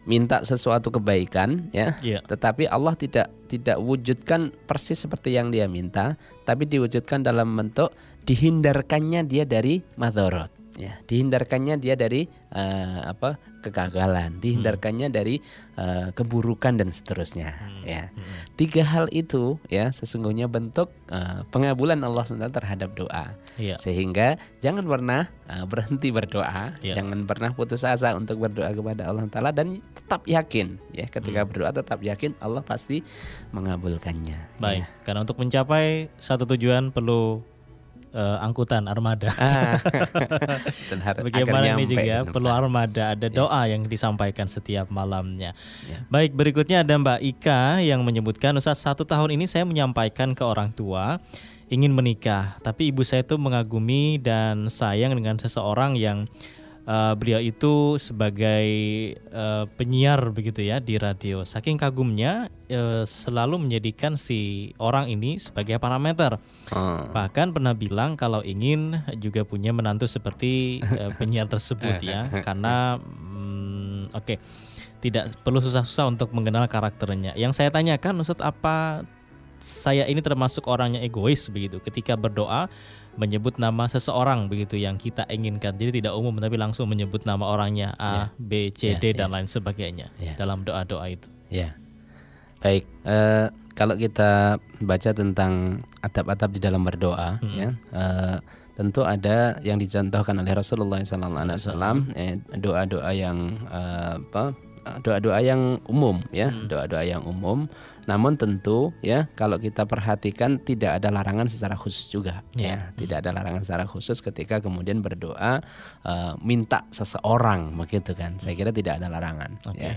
minta sesuatu kebaikan ya, Iya. tetapi Allah tidak tidak wujudkan persis seperti yang dia minta, tapi diwujudkan dalam bentuk dihindarkannya dia dari madorot ya dihindarkannya dia dari eh, apa kegagalan dihindarkannya dari eh, keburukan dan seterusnya ya tiga hal itu ya sesungguhnya bentuk eh, pengabulan Allah SWT terhadap doa Iya. sehingga jangan pernah eh, berhenti berdoa Ya. jangan pernah putus asa untuk berdoa kepada Allah Taala dan tetap yakin ya ketika Hmm. berdoa tetap yakin Allah pasti mengabulkannya Baik, Ya. karena untuk mencapai satu tujuan perlu eh, angkutan armada. Ah, dan har- agar Bagaimana ini juga perlu armada, ada doa yang disampaikan setiap malamnya. Ya. Baik, berikutnya ada Mbak Ika yang menyebutkan Ustaz satu tahun ini saya menyampaikan ke orang tua ingin menikah, tapi ibu saya itu mengagumi dan sayang dengan seseorang yang eh, beliau itu sebagai eh, penyiar begitu ya di radio. Saking kagumnya eh, selalu menjadikan si orang ini sebagai parameter. Oh. Bahkan pernah bilang kalau ingin juga punya menantu seperti eh, penyiar tersebut ya, karena mm, oke tidak perlu susah-susah untuk mengenal karakternya. Yang saya tanyakan, Ustadz apa saya ini termasuk orangnya egois begitu ketika berdoa menyebut nama seseorang begitu yang kita inginkan. Jadi tidak umum tapi langsung menyebut nama orangnya A, B, C, Ya, D dan lain sebagainya Ya. dalam doa-doa itu. Ya, baik. eh, kalau kita baca tentang adab-adab di dalam berdoa, ya, eh, tentu ada yang dicontohkan oleh Rasulullah SAW, eh, doa-doa yang apa? Doa-doa yang umum, ya, doa-doa yang umum. Namun tentu, ya, kalau kita perhatikan tidak ada larangan secara khusus juga, ya, tidak ada larangan secara khusus ketika kemudian berdoa eh, minta seseorang, begitu kan? Saya kira tidak ada larangan, ya,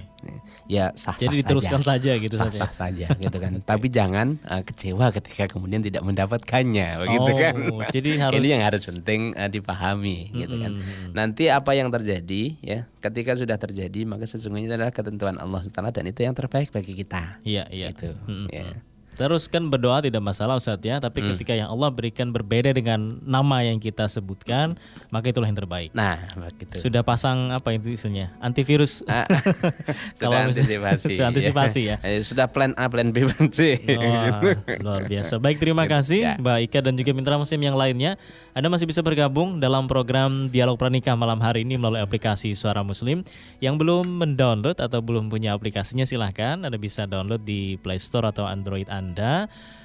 ya sah Jadi diteruskan saja gitu saja. sah-sah saja gitu kan. Tapi jangan uh, kecewa ketika kemudian tidak mendapatkannya begitu Oh, kan. jadi harus- Ini yang harus penting uh, dipahami gitu kan. Nanti apa yang terjadi ya, ketika sudah terjadi maka sesungguhnya adalah ketentuan Allah Taala dan itu yang terbaik bagi kita. Iya, iya. Gitu. Mm-mm. Ya. Terus kan berdoa tidak masalah Ustaz ya, tapi Hmm. ketika yang Allah berikan berbeda dengan nama yang kita sebutkan, maka itulah yang terbaik. Nah, begitu. Sudah pasang apa itu istilahnya? Antivirus. Ah, Kalau sudah antisipasi. sudah antisipasi ya. Eh, Sudah plan A, plan B, plan C. Wah, luar biasa. Baik, terima kasih Ya. Mbak Ika dan juga mitra muslim yang lainnya. Anda masih bisa bergabung dalam program Dialog Pranikah malam hari ini melalui aplikasi Suara Muslim. Yang belum mendownload atau belum punya aplikasinya silahkan. Anda bisa download di Play Store atau Android Anda.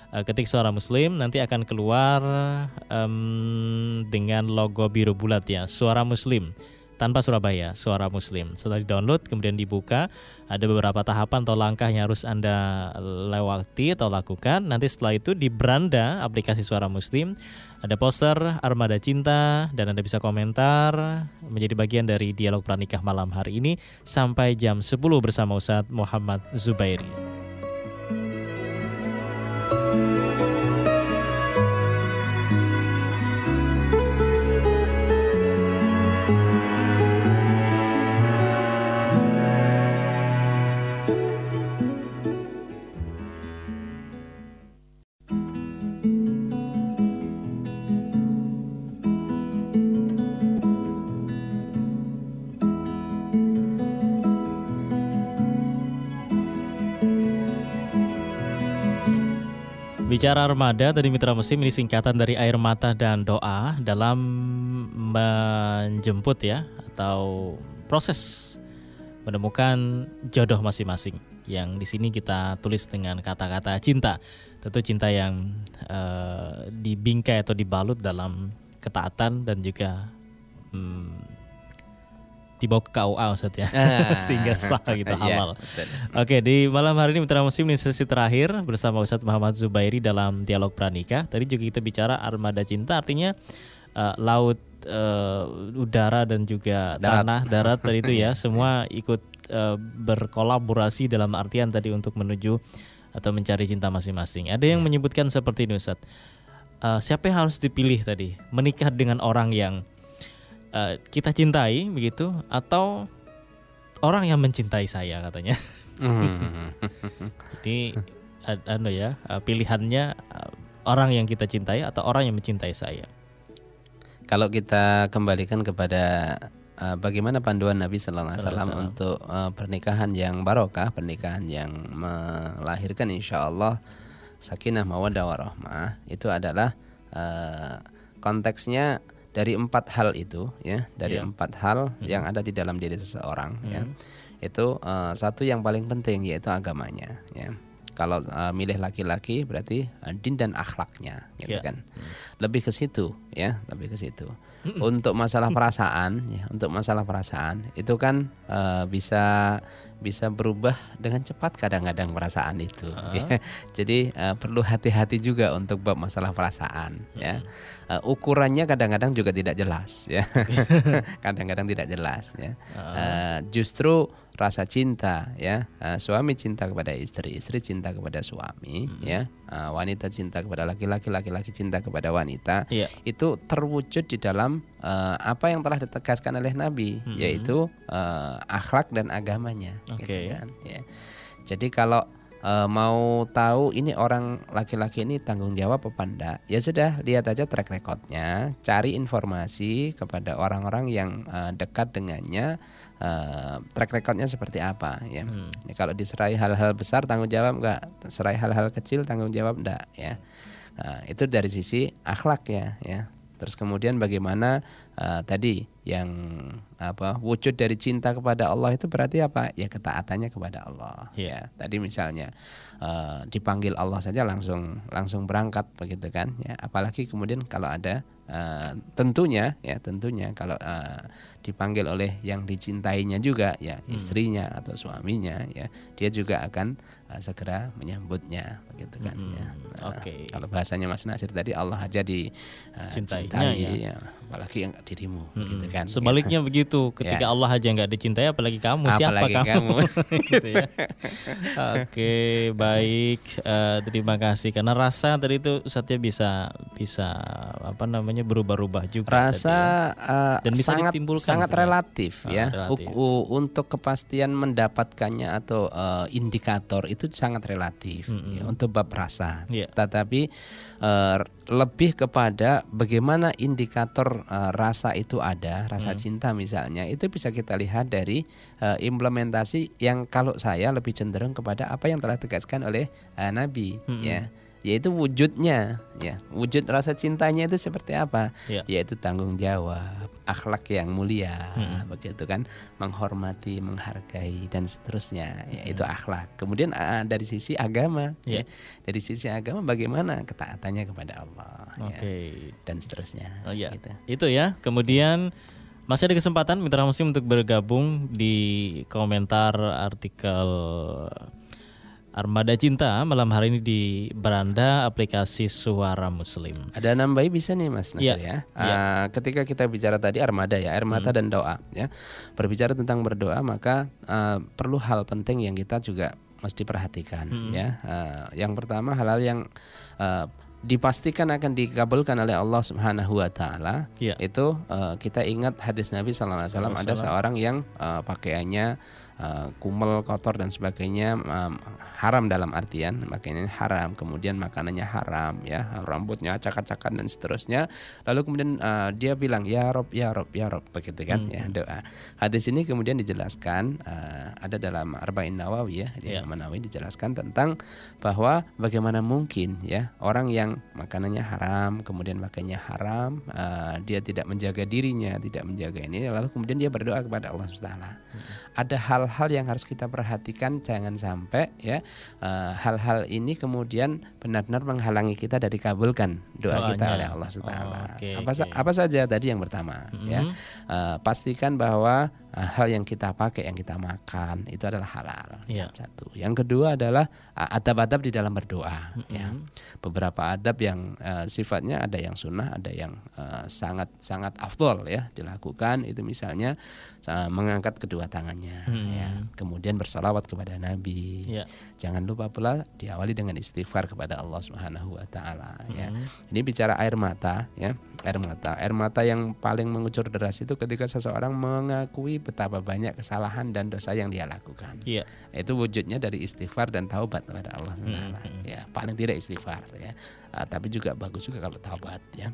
Eh, Ketik Suara Muslim nanti akan keluar em, dengan logo biru bulat ya, Suara Muslim tanpa Surabaya, Suara Muslim. Setelah di-download kemudian dibuka, ada beberapa tahapan atau langkah yang harus Anda lewati atau lakukan. Nanti setelah itu di beranda aplikasi Suara Muslim ada poster Armada Cinta dan Anda bisa komentar menjadi bagian dari dialog pranikah malam hari ini sampai jam 10 bersama Ustadz Muhammad Zubairi. Thank you. Bicara armada tadi mitra musim ini singkatan dari air mata dan doa dalam menjemput ya atau proses menemukan jodoh masing-masing yang di sini kita tulis dengan kata-kata cinta. Tentu cinta yang eh, dibingkai atau dibalut dalam ketaatan dan juga hmm, dibawa ke KUA Ustaz ya. Ah. Sehingga sah gitu Iya, halal. betul. Oke, di malam hari ini Mitra Muslim di sesi terakhir bersama Ustadz Muhammad Zubairi dalam dialog pranikah. Tadi juga kita bicara armada cinta artinya eh, laut, eh, udara dan juga Darat. tanah, darat tadi itu ya semua ikut eh, berkolaborasi dalam artian tadi untuk menuju atau mencari cinta masing-masing. Ada yang menyebutkan seperti ini Ustadz. Eh, siapa yang harus dipilih tadi? Menikah dengan orang yang eh, kita cintai begitu atau orang yang mencintai saya katanya. Hmm. Jadi ad- anu ya eh, pilihannya eh, orang yang kita cintai atau orang yang mencintai saya. Kalau kita kembalikan kepada uh, bagaimana panduan Nabi Sallallahu Alaihi Wasallam untuk uh, pernikahan yang barokah, pernikahan yang melahirkan insya Allah sakinah mawaddah warahmah itu adalah uh, konteksnya dari empat hal itu ya dari Iya. empat hal yang ada di dalam diri seseorang ya. Itu uh, satu yang paling penting yaitu agamanya ya. Kalau uh, milih laki-laki berarti uh, din dan akhlaknya gitu Iya. kan. Lebih ke situ ya lebih ke situ untuk masalah perasaan ya untuk masalah perasaan itu kan eh, bisa bisa berubah dengan cepat kadang-kadang perasaan itu ya. jadi eh, perlu hati-hati juga untuk bab masalah perasaan ya. Eh, ukurannya kadang-kadang juga tidak jelas ya. Kadang-kadang tidak jelas ya. Eh, justru rasa cinta ya Eh, suami cinta kepada istri istri cinta kepada suami ya Eh, wanita cinta kepada laki-laki laki-laki cinta kepada wanita Iya. itu terwujud di dalam eh, apa yang telah ditegaskan oleh Nabi yaitu eh, akhlak dan agamanya gitu Oke. kan ya. Jadi kalau eh, mau tahu ini orang laki-laki ini tanggung jawab apa enggak ya sudah lihat aja track recordnya cari informasi kepada orang-orang yang eh, dekat dengannya eh, track recordnya seperti apa ya. Ya, kalau diserai hal-hal besar tanggung jawab enggak serai hal-hal kecil tanggung jawab enggak ya? Nah, itu dari sisi akhlak ya. Ya terus kemudian bagaimana eh, tadi yang apa wujud dari cinta kepada Allah itu berarti apa? Ya ketaatannya kepada Allah ya. Tadi misalnya eh, dipanggil Allah saja langsung langsung berangkat begitu kan ya. Apalagi kemudian kalau ada eh, tentunya ya tentunya kalau eh, dipanggil oleh yang dicintainya juga ya istrinya atau suaminya ya dia juga akan eh, segera menyambutnya begitu kan ya Nah, Oke. kalau bahasanya Mas Nasir tadi Allah aja di Cintainya cintai, ya. ya. Apalagi yang dirimu gitu kan Sebaliknya begitu, ketika Allah aja nggak dicintai, apalagi kamu, siapa Apalagi kamu? kamu. gitu ya. Oke, baik. Eh, terima kasih. Karena rasa tadi itu Satya bisa bisa apa namanya berubah-ubah juga. rasa uh, Dan bisa sangat sangat relatif Ah, ya relatif. Untuk kepastian mendapatkannya atau uh, indikator itu sangat relatif ya, untuk bab rasa Iya. tetapi uh, lebih kepada bagaimana indikator uh, rasa itu ada rasa Mm. cinta misalnya itu bisa kita lihat dari uh, implementasi yang kalau saya lebih cenderung kepada apa yang telah ditegaskan oleh uh, Nabi ya yaitu wujudnya ya wujud rasa cintanya itu seperti apa Iya. yaitu tanggung jawab akhlak yang mulia begitu kan menghormati menghargai dan seterusnya yaitu akhlak kemudian ah, dari sisi agama ya dari sisi agama bagaimana ketaatannya kepada Allah ya, Oke. dan seterusnya Oh iya. gitu. Itu ya. Kemudian masih ada kesempatan Mitra Muslim untuk bergabung di komentar artikel Armada Cinta malam hari ini di beranda aplikasi Suara Muslim. Ada nambahi bisa nih Mas Nasir Iya. ya. Ah, ketika kita bicara tadi armada ya, air mata dan doa ya. Berbicara tentang berdoa maka ah, perlu hal penting yang kita juga mesti perhatikan ya. Ah, yang pertama halal yang ah, dipastikan akan dikabulkan oleh Allah Subhanahu wa taala Iya. itu eh, kita ingat hadis Nabi sallallahu alaihi wasallam ada seorang yang eh, pakaiannya eh, kumel kotor dan sebagainya em, haram dalam artian pakaiannya haram kemudian makanannya haram ya rambutnya acak-acakan dan seterusnya. Lalu kemudian eh, dia bilang ya rob ya rob ya rob begitu kan ya doa. Hadis ini kemudian dijelaskan eh, ada dalam arba'in nawawi ya. Di. Imam Nawawi dijelaskan tentang bahwa bagaimana mungkin ya orang yang makanannya haram kemudian makainya haram eh, dia tidak menjaga dirinya tidak menjaga ini lalu kemudian dia berdoa kepada Allah SWT ada hal-hal yang harus kita perhatikan jangan sampai ya eh, hal-hal ini kemudian benar-benar menghalangi kita dari kabulkan doa kita Doanya. oleh Allah SWT Oh, oke, apa, apa saja tadi yang pertama ya. Eh, pastikan bahwa hal yang kita pakai yang kita makan itu adalah halal. Iya. satu. Yang kedua adalah uh, adab-adab di dalam berdoa ya. Beberapa adab yang uh, sifatnya ada yang sunnah ada yang uh, sangat sangat afdol ya dilakukan. Itu misalnya mengangkat kedua tangannya ya. Kemudian bersalawat kepada nabi. Iya. jangan lupa pula diawali dengan istighfar kepada Allah Subhanahu wa taala ya. Ini bicara air mata ya. Air mata. Air mata yang paling mengucur deras itu ketika seseorang mengakui betapa banyak kesalahan dan dosa yang dia lakukan. Iya. itu wujudnya dari istighfar dan taubat kepada Allah SWT. ya. Paling tidak istighfar ya. Ah, tapi juga bagus juga kalau taubat ya.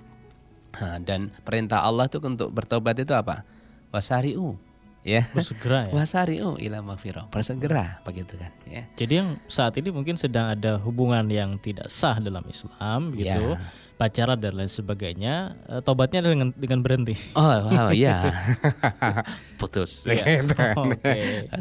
Ah, dan perintah Allah itu untuk bertobat itu apa wasariu ya Bersegera ya. wasariu ila mafiro bersegera begitu kan ya Jadi yang saat ini mungkin sedang ada hubungan yang tidak sah dalam Islam gitu, Ya. pacaran dan lain sebagainya, eh, tobatnya dengan dengan berhenti. oh wow ya putus Iya. Gitu kan. Oke.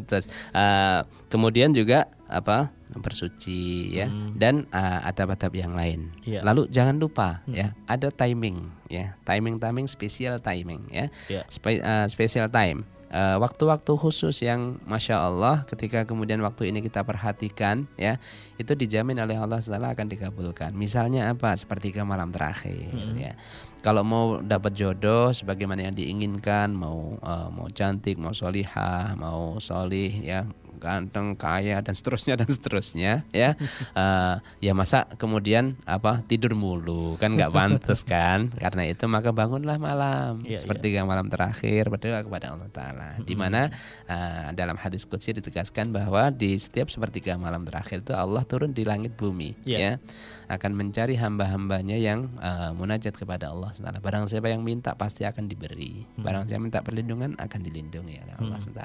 Terus eh, kemudian juga apa bersuci ya dan eh, adab-adab yang lain. Iya. Lalu jangan lupa ya ada timing ya timing timing spesial timing ya Iya. Spe- eh, special time. Eh, waktu-waktu khusus yang masya Allah ketika kemudian waktu ini kita perhatikan ya itu dijamin oleh Allah Taala akan dikabulkan. Misalnya apa sepertiga malam terakhir ya. Kalau mau dapat jodoh sebagaimana yang diinginkan, mau eh, mau cantik, mau solihah, mau solih ya ganteng, kaya dan seterusnya dan seterusnya ya. Eh, ya masa kemudian apa tidur mulu kan nggak pantas kan? Karena itu maka bangunlah malam Iya, sepertiga malam terakhir berdoa kepada Allah Taala. Di mana eh, dalam hadis qudsi ditegaskan bahwa di setiap sepertiga malam terakhir itu Allah turun di langit bumi Iya. ya akan mencari hamba-hambanya yang eh, munajat kepada Allah SWT. Barang siapa yang minta pasti akan diberi. Barang siapa minta perlindungan akan dilindungi oleh Allah SWT.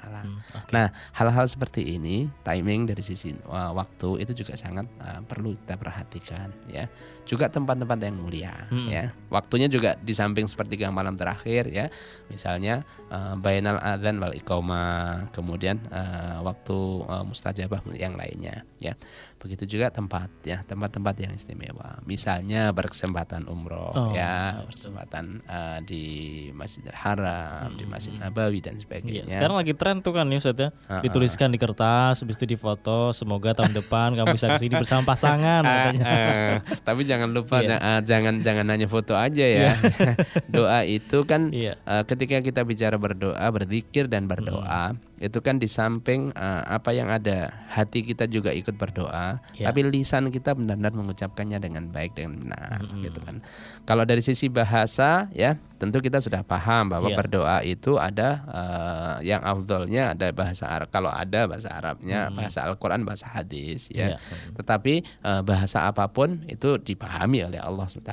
Nah, hal-hal seperti ini timing dari sisi uh, waktu itu juga sangat uh, perlu kita perhatikan ya. Juga tempat-tempat yang mulia ya. Waktunya juga di samping sepertiga malam terakhir ya. Misalnya uh, bainal adzan wal iqamah, kemudian uh, waktu uh, mustajabah yang lainnya ya. Begitu juga tempat ya, tempat-tempat yang istimewa. Misalnya berkesempatan umroh Oh, ya, berkesempatan uh, di Masjidil Haram, di Masjid Nabawi dan Iya, sebagainya. sekarang lagi tren tuh kan ya Ustaz ya. Ah, Dituliskan di kertas habis itu difoto. Semoga tahun depan kamu bisa ke sini bersama pasangan. katanya. Eh, tapi jangan lupa Iya. ja- eh, jangan jangan hanya foto aja ya. Doa itu kan Iya. eh, ketika kita bicara berdoa, berzikir dan berdoa, itu kan di samping eh, apa yang ada, hati kita juga ikut berdoa, Iya. tapi lisan kita benar-benar mengucapkannya dengan baik dengan benar gitu kan. Kalau dari sisi bahasa ya, tentu kita sudah paham bahwa Iya. berdoa itu ada eh, yang afdolnya ada bahasa Arab. Kalau ada bahasa Arabnya, bahasa Al-Qur'an, bahasa hadis ya. Iya. Tetapi eh, bahasa apa pun itu dipahami oleh Allah SWT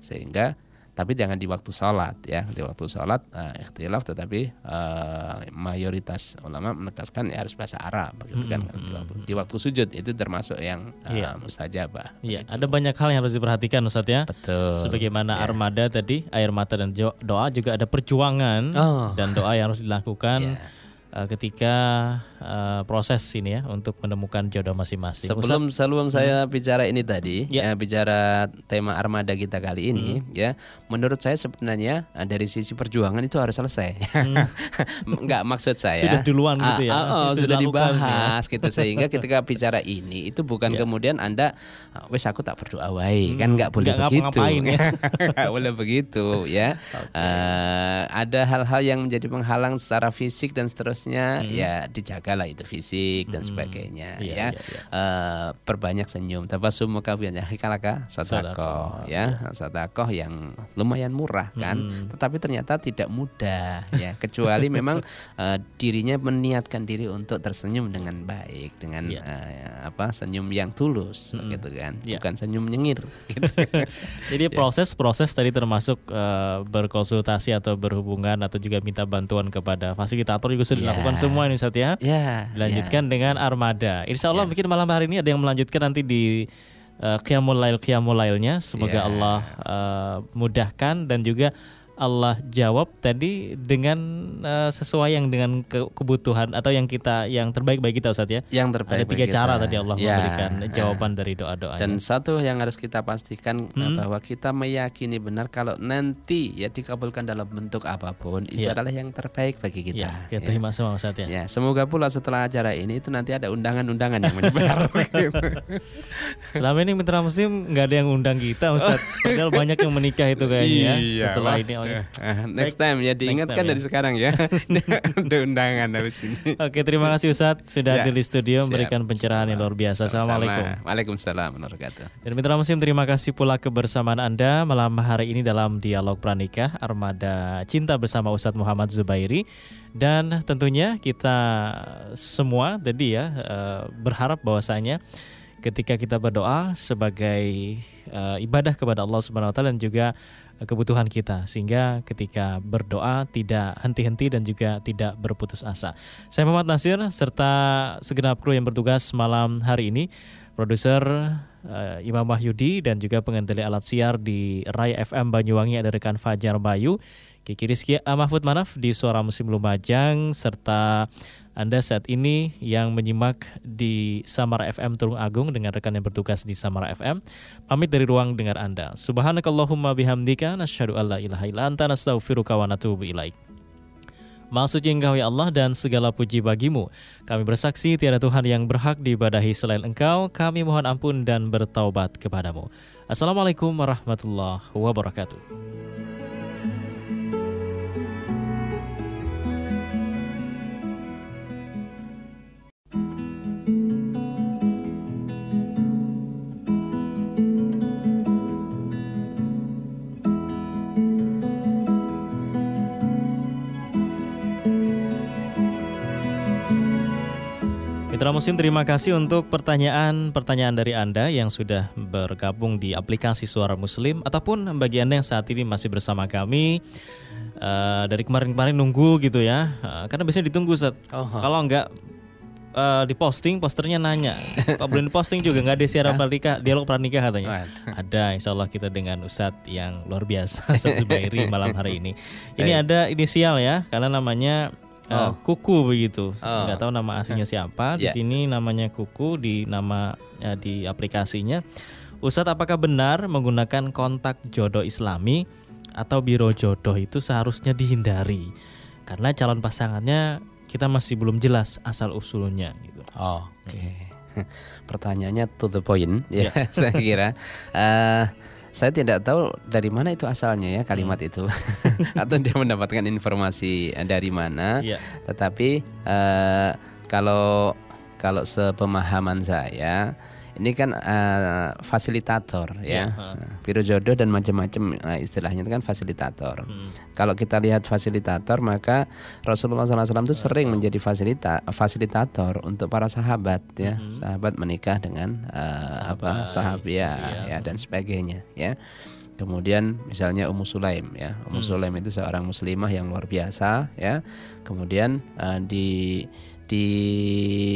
sehingga tapi jangan di waktu sholat ya di waktu sholat eh, ikhtilaf tetapi eh, mayoritas ulama menegaskan ya harus bahasa Arab begitu kan di waktu, di waktu sujud itu termasuk yang eh, Iya. mustajabah Iya, ada banyak hal yang harus diperhatikan Ustadz ya. betul Sebagaimana armada tadi, air mata dan doa juga ada perjuangan Oh. dan doa yang harus dilakukan Iya. Uh, ketika uh, proses ini ya untuk menemukan jodoh masing-masing. Sebelum sebelum saya bicara ini tadi, Ya. ya. bicara tema armada kita kali ini, ya, menurut saya sebenarnya eh, dari sisi perjuangan itu harus selesai. Enggak maksud saya. Sudah duluan gitu ya? Ah, oh, Sudah sudah dilakukan dibahas gitu sehingga ketika bicara ini itu bukan Ya. kemudian anda, "Ah, wes aku tak berdoa wae, kan enggak boleh nggak begitu. ngapa-ngapain ya. Boleh begitu ya. Eh, ada hal-hal yang menjadi penghalang secara fisik dan seterusnya, ya dijagalah itu fisik dan sebagainya Iya, ya. iya, iya. Eh, perbanyak senyum. Tabasum kafian ya. Hikalaka Sodakoh, ya. sodakoh yang lumayan murah kan. Tetapi ternyata tidak mudah ya. Kecuali memang eh, dirinya meniatkan diri untuk tersenyum dengan baik dengan Iya. eh, apa senyum yang tulus begitu kan. Iya. bukan senyum nyengir gitu. Jadi proses-proses tadi termasuk uh, berkonsultasi atau berhubungan atau juga minta bantuan kepada fasilitator juga sudah Ya. dilakukan semua ini Ustadz ya. ya Dilanjutkan dengan armada. Insya Allah mungkin malam hari ini ada yang melanjutkan nanti di uh, Qiyamul Lail Qiyamul Lailnya. Semoga Ya. Allah uh, mudahkan dan juga Allah jawab tadi dengan uh, sesuai yang dengan ke- kebutuhan atau yang kita yang terbaik bagi kita Ustadz ya. yang terbaik Ada tiga bagi cara kita. tadi Allah Ya, memberikan eh. jawaban dari doa-doanya. Dan satu yang harus kita pastikan eh, bahwa kita meyakini benar kalau nanti ya dikabulkan dalam bentuk apa pun itu Iya. adalah yang terbaik bagi kita. ya, ya terima semua Ustadz ya. Ya, semoga pula setelah acara ini itu nanti ada undangan-undangan yang menyebar. Selama ini mitra muslim nggak ada yang undang kita Ustaz. Padahal banyak yang menikah itu kayaknya ya. Iya, Setelah wah. ini oh, Ah, next time ya diingatkan time, ya. dari sekarang ya. ada undangan habis ini. Oke, terima kasih Ustaz sudah Ya, hadir di studio siap. memberikan pencerahan yang luar biasa. Sama-sama. Assalamualaikum. Waalaikumsalam warahmatullahi. Dan mitra muslim terima kasih pula kebersamaan Anda malam hari ini dalam dialog pranikah Armada Cinta bersama Ustadz Muhammad Zubairi dan tentunya kita semua tadi ya eh, berharap bahwasanya ketika kita berdoa sebagai eh, ibadah kepada Allah Subhanahu wa taala dan juga kebutuhan kita sehingga ketika berdoa tidak henti-henti dan juga tidak berputus asa. Saya Muhammad Nasir serta segenap kru yang bertugas malam hari ini produser eh, Imam Wahyudi dan juga pengendali alat siar di Rai FM Banyuwangi ada rekan Fajar Bayu, Kiki Rizky. Mahfud Manaf di Suara Musim Lumajang serta Anda saat ini yang menyimak di Samara FM Tulung Agung dengan rekan yang bertugas di Samara FM. Pamit dari ruang dengar Anda. Subhanakallahumma bihamdika nasyhadu alla ilaha illa anta nastaghfiruka wa natubu ilaik. Maksud engkau ya Allah dan segala puji bagimu. Kami bersaksi tiada Tuhan yang berhak diibadahi selain engkau. Kami mohon ampun dan bertaubat kepadamu. Assalamualaikum warahmatullahi wabarakatuh. Mitra Muslim terima kasih untuk pertanyaan-pertanyaan dari Anda yang sudah bergabung di aplikasi Suara Muslim ataupun bagi Anda yang saat ini masih bersama kami eh, dari kemarin-kemarin nunggu gitu ya. Eh, karena biasanya ditunggu Ustaz. Oh. Kalau enggak eh, diposting posternya nanya. Pak belum diposting juga nggak ada siaran pranikah, dialog pranikah katanya. Ada insya Allah kita dengan Ustadz yang luar biasa Ustadz Zubairi malam hari ini. Ini ada inisial ya karena namanya Oh. Kuku begitu. Oh. Nggak tahu nama aslinya siapa. Di Ya. sini namanya Kuku di nama eh, di aplikasinya. Ustadz apakah benar menggunakan kontak jodoh Islami atau biro jodoh itu seharusnya dihindari? Karena calon pasangannya kita masih belum jelas asal usulnya gitu. Oh, Oke. Pertanyaannya to the point ya, saya kira. Eh, saya tidak tahu dari mana itu asalnya ya kalimat itu, atau dia mendapatkan informasi dari mana. Iya. Tetapi eh, kalau kalau sepemahaman saya ini kan eh, fasilitator Iya, ya. Nah, biro jodoh dan macam-macam eh, istilahnya itu kan fasilitator. Hmm. Kalau kita lihat fasilitator maka Rasulullah SAW itu sering menjadi fasilita fasilitator untuk para sahabat ya, sahabat menikah dengan eh, apa sahabat ya, ya dan sebagainya ya. Kemudian misalnya Ummu Sulaim ya, Ummu Sulaim itu seorang muslimah yang luar biasa ya. Kemudian eh, di di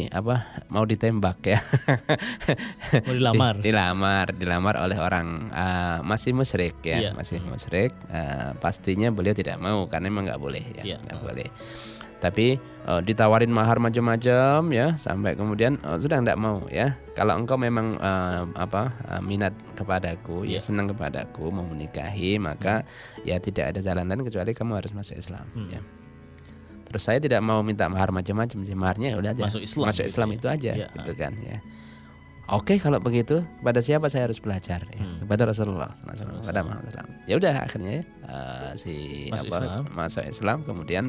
apa mau ditembak ya Mau dilamar. Di- dilamar dilamar oleh orang eh, masih musyrik ya Iya. masih musyrik Eh, pastinya beliau tidak mau karena emang nggak boleh ya Iya. nggak boleh tapi eh, ditawarin mahar macam-macam ya sampai kemudian oh, sudah nggak mau ya kalau engkau memang eh, apa eh, minat kepadaku Iya. ya senang kepadaku mau menikahi maka ya tidak ada jalan lain kecuali kamu harus masuk Islam Hmm. ya terus saya tidak mau minta mahar macam-macam sih maharnya ya udah aja Masuk Islam masuk gitu Islam ya. itu aja Iya. gitu kan ya Oke kalau begitu kepada siapa saya harus belajar ya? Hmm. kepada Rasulullah SAW, kepada Muhammad SAW. Ya udah akhirnya eh, si Masuk apa Islam. masuk Islam kemudian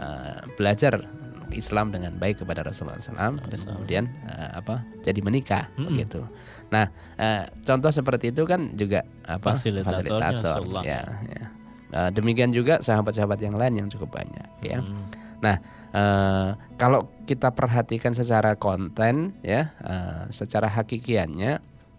eh, belajar Islam dengan baik kepada Rasulullah SAW dan kemudian eh, apa jadi menikah begitu. Nah eh, contoh seperti itu kan juga apa Fasilitatornya Rasulullah. ya. ya. Eh, demikian juga sahabat-sahabat yang lain yang cukup banyak ya. Hmm. Nah, eh, kalau kita perhatikan secara konten ya, eh, secara hakikiannya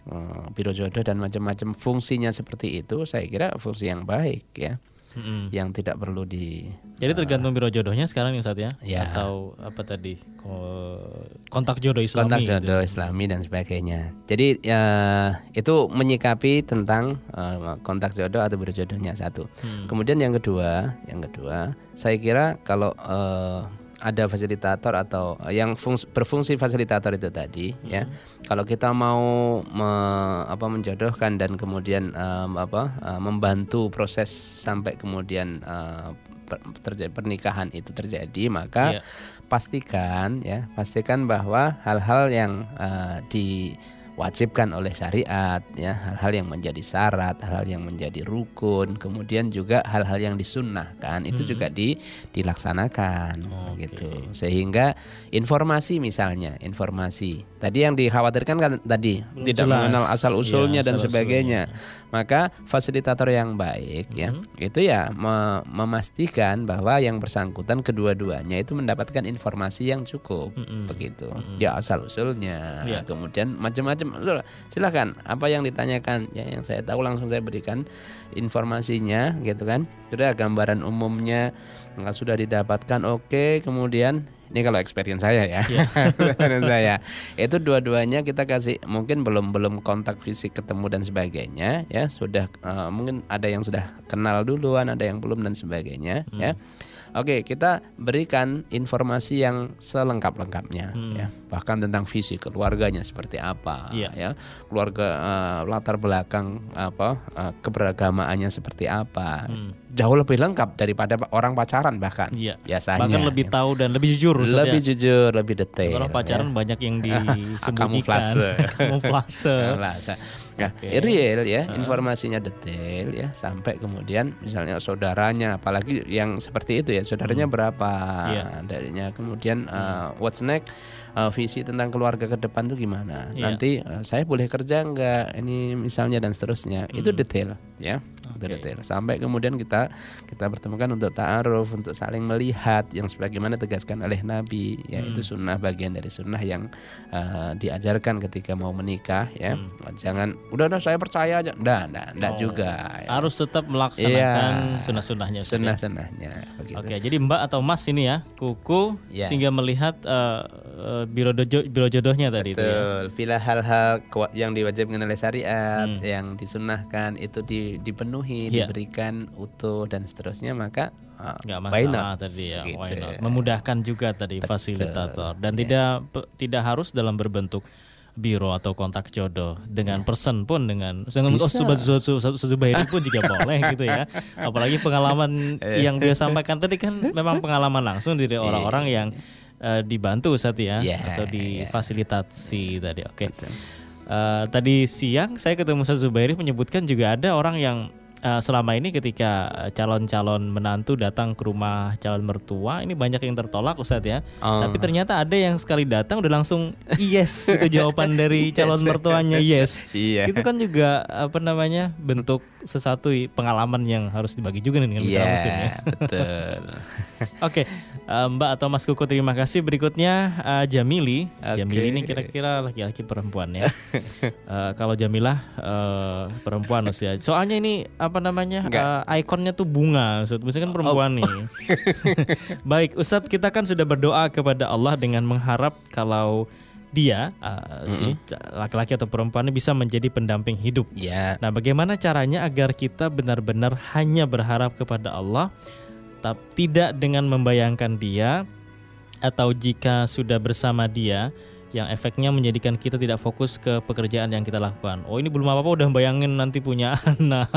eh, biro jodoh dan macam-macam fungsinya seperti itu, saya kira fungsi yang baik ya, Mm-mm. yang tidak perlu di Jadi tergantung biro jodohnya sekarang nih Ustaz ya? Ya. Atau apa tadi? Ko- Kontak jodoh Islami. kontak gitu. jodoh Islami dan sebagainya. Jadi ya, itu menyikapi tentang eh, kontak jodoh atau biro jodohnya satu. Hmm. Kemudian yang kedua, yang kedua, saya kira kalau eh, ada fasilitator atau yang fungs- berfungsi fasilitator itu tadi, ya, kalau kita mau me- apa menjodohkan dan kemudian em, apa eh, membantu proses sampai kemudian eh, per- terjadi pernikahan itu terjadi, maka Iya. pastikan ya, pastikan bahwa hal-hal yang eh, diwajibkan oleh syariat ya, hal-hal yang menjadi syarat, hal-hal yang menjadi rukun, kemudian juga hal-hal yang disunnahkan itu juga di dilaksanakan gitu. Sehingga informasi misalnya, informasi. Tadi yang dikhawatirkan kan tadi Belum tidak jelas. mengenal asal usulnya Iya, dan asal sebagainya. Maka fasilitator yang baik ya, itu ya me- memastikan bahwa yang bersangkutan kedua-duanya itu mendapatkan informasi yang cukup Mm-mm. begitu. Ya asal usulnya, Iya. kemudian macam-macam. Sudah, Silakan apa yang ditanyakan ya yang saya tahu langsung saya berikan informasinya gitu kan. Sudah gambaran umumnya nggak sudah didapatkan. Oke, kemudian ini kalau experience saya ya, Experience saya. Itu dua-duanya kita kasih mungkin belum belum kontak fisik ketemu dan sebagainya ya. Sudah eh, mungkin ada yang sudah kenal duluan ada yang belum dan sebagainya ya oke kita berikan informasi yang selengkap-lengkapnya ya. Bahkan tentang visi keluarganya seperti apa Iya. ya. Keluarga eh, latar belakang apa eh, keberagamaannya seperti apa jauh lebih lengkap daripada orang pacaran bahkan Iya. biasanya Bahkan lebih ya. tahu dan lebih jujur lebih ya. jujur lebih detail Orang pacaran ya. banyak yang disembunyikan. Kamuflase. Kamuflase. Nah, Oke. real ya, informasinya detail ya, sampai kemudian misalnya saudaranya, apalagi yang seperti itu ya, saudaranya berapa, Iya. darinya kemudian uh, what's next, uh, visi tentang keluarga ke depan tuh gimana, Iya. nanti uh, saya boleh kerja nggak, ini misalnya dan seterusnya, itu detail ya, Oke. detail, sampai kemudian kita kita bertemukan untuk taaruf, untuk saling melihat yang sebagaimana tegaskan oleh Nabi, ya itu sunnah bagian dari sunnah yang uh, diajarkan ketika mau menikah ya, jangan udah udah saya percaya aja, ndak ndak ndak Oh. juga. ya. Harus tetap melaksanakan Iya. sunnah-sunnahnya. Ustaz ya. Sunnah-sunnahnya begitu. Oke, jadi Mbak atau Mas ini ya, kuku Iya. tinggal melihat eh, biro dojo, biro jodohnya tadi itu ya. Betul. Bila hal-hal yang diwajibkan oleh syariat, Hmm. yang disunahkan itu di- dipenuhi, Iya. diberikan utuh dan seterusnya, maka uh, nggak why masalah not? tadi ya, Gitu. why not? Memudahkan juga tadi fasilitator dan tidak pe- tidak harus dalam berbentuk biro atau kontak jodoh dengan person pun dengan dengan oh, sobat pun juga boleh gitu ya. Apalagi pengalaman yang dia sampaikan tadi kan memang pengalaman langsung dari orang-orang yang eh, dibantu Ustaz ya Iya, atau difasilitasi tadi. Oke. Eh, tadi siang saya ketemu Ustaz Zubairi menyebutkan juga ada orang yang eh, selama ini ketika calon-calon menantu datang ke rumah calon mertua ini banyak yang tertolak Ustadz ya. Oh. Tapi ternyata ada yang sekali datang udah langsung yes itu jawaban dari calon mertuanya yes. Iya. Itu kan juga apa namanya bentuk sesuatu pengalaman yang harus dibagi juga nih dengan mitra Iya, muslim ya. betul. Oke, eh, Mbak atau Mas Kuku terima kasih. Berikutnya eh, Jamili. Oke. Jamili ini kira-kira laki-laki perempuan ya. Eh, kalau Jamilah eh, perempuan usia. Soalnya ini apa namanya? Enggak. eh, ikonnya tuh bunga. Biasanya kan perempuan nih. Baik, Ustadz kita kan sudah berdoa kepada Allah dengan mengharap kalau dia eh, si laki-laki atau perempuan bisa menjadi pendamping hidup. Ya, Nah, bagaimana caranya agar kita benar-benar hanya berharap kepada Allah, tapi tidak dengan membayangkan Dia, atau jika sudah bersama Dia, yang efeknya menjadikan kita tidak fokus ke pekerjaan yang kita lakukan. Oh, ini belum apa-apa udah bayangin nanti punya anak.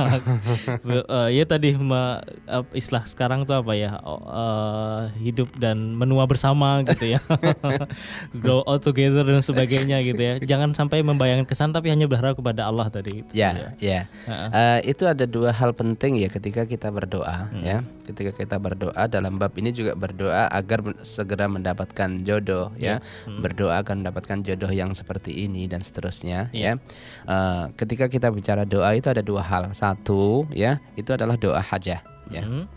Eh, ya tadi me- eh, istilah sekarang tuh apa ya? Eh, hidup dan menua bersama gitu ya. Grow all together dan sebagainya gitu ya. Jangan sampai membayangkan kesan tapi hanya berharap kepada Allah tadi. Itu ya, ya. Eh, itu ada dua hal penting ya ketika kita berdoa ya. Ketika kita berdoa dalam bab ini juga berdoa agar segera mendapatkan jodoh ya. Berdoa akan mendapatkan jodoh yang seperti ini dan seterusnya ya. Eh, ketika kita bicara doa itu ada dua hal. Satu ya, itu adalah doa hajah ya. Hmm.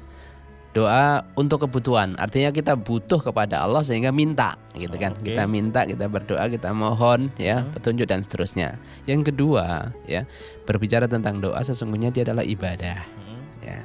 doa untuk kebutuhan artinya kita butuh kepada Allah sehingga minta gitu kan Oke. kita minta kita berdoa kita mohon ya petunjuk dan seterusnya yang kedua ya berbicara tentang doa sesungguhnya dia adalah ibadah ya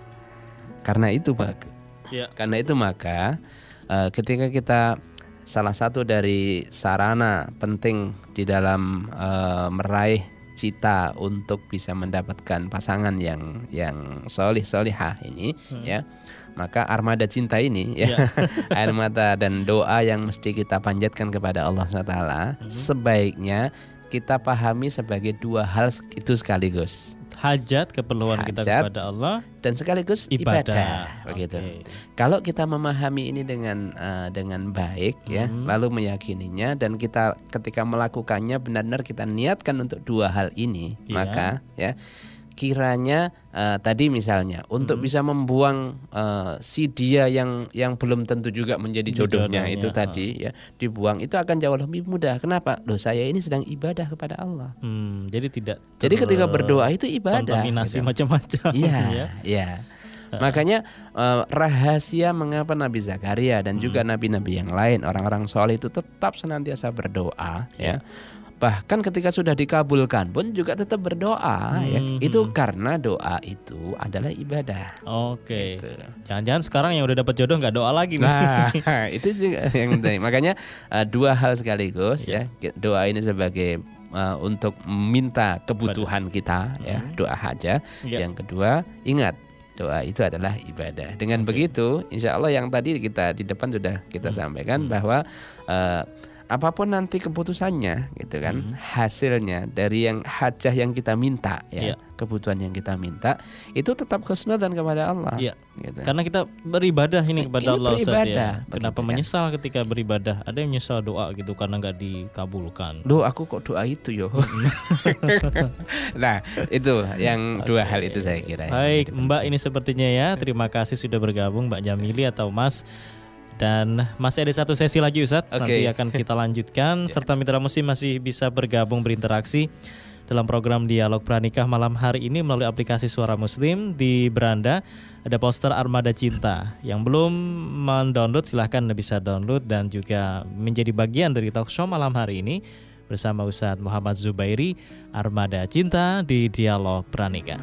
karena itu maka Ya. karena itu maka eh, ketika kita salah satu dari sarana penting di dalam eh, meraih cita untuk bisa mendapatkan pasangan yang yang solih solihah ini ya. Maka armada cinta ini ya air mata dan doa yang mesti kita panjatkan kepada Allah SWT sebaiknya kita pahami sebagai dua hal itu sekaligus hajat keperluan kita Hajat. kepada Allah dan sekaligus ibadah, ibadah, begitu. Oke. Kalau kita memahami ini dengan eh, dengan baik ya, Hmm. lalu meyakininya dan kita ketika melakukannya benar-benar kita niatkan untuk dua hal ini, Iya. maka ya kiranya eh, tadi misalnya untuk Hmm. bisa membuang eh, si dia yang yang belum tentu juga menjadi jodohnya Jodohnya, itu tadi ya dibuang itu akan jauh lebih mudah. Kenapa? Loh saya ini sedang ibadah kepada Allah. Hmm, jadi tidak Jadi ketika berdoa itu ibadah. kontaminasi gitu. macam-macam Iya, ya. iya. Makanya eh, rahasia mengapa Nabi Zakaria dan juga Hmm. nabi-nabi yang lain orang-orang soleh itu tetap senantiasa berdoa Iya. ya. Bahkan ketika sudah dikabulkan pun juga tetap berdoa ya. Hmm, Itu karena doa itu adalah ibadah. Oke. Gitu. Jangan-jangan sekarang yang udah dapat jodoh nggak doa lagi nih. Nah, itu juga yang penting. Makanya eh, dua hal sekaligus Iya. ya. Doa ini sebagai eh, untuk minta kebutuhan kita ya, doa hajat. Iya. Yang kedua, ingat doa itu adalah ibadah. Dengan begitu, insya Allah yang tadi kita di depan sudah kita Hmm. sampaikan bahwa eh, apa pun nanti keputusannya, gitu kan, Hmm. hasilnya dari yang hajah yang kita minta, ya, kebutuhan yang kita minta, itu tetap khusnudan kepada Allah. Iya. Gitu. Karena kita beribadah ini Ini kepada Allah Ustaz, beribadah, ya. Kenapa kan. menyesal ketika beribadah? Ada yang menyesal doa gitu karena nggak dikabulkan. Duh, aku kok doa itu yo. nah, itu yang dua hal itu saya kira. Baik, Mbak ini sepertinya ya. Terima kasih sudah bergabung Mbak Jamili atau Mas. Dan masih ada satu sesi lagi Ustadz. Nanti Oke. akan kita lanjutkan serta mitra musim masih bisa bergabung berinteraksi dalam program Dialog Pranikah malam hari ini melalui aplikasi Suara Muslim di beranda ada poster Armada Cinta. Yang belum mendownload silahkan bisa download dan juga menjadi bagian dari talk show malam hari ini bersama Ustadz Muhammad Zubairi Armada Cinta di Dialog Pranikah.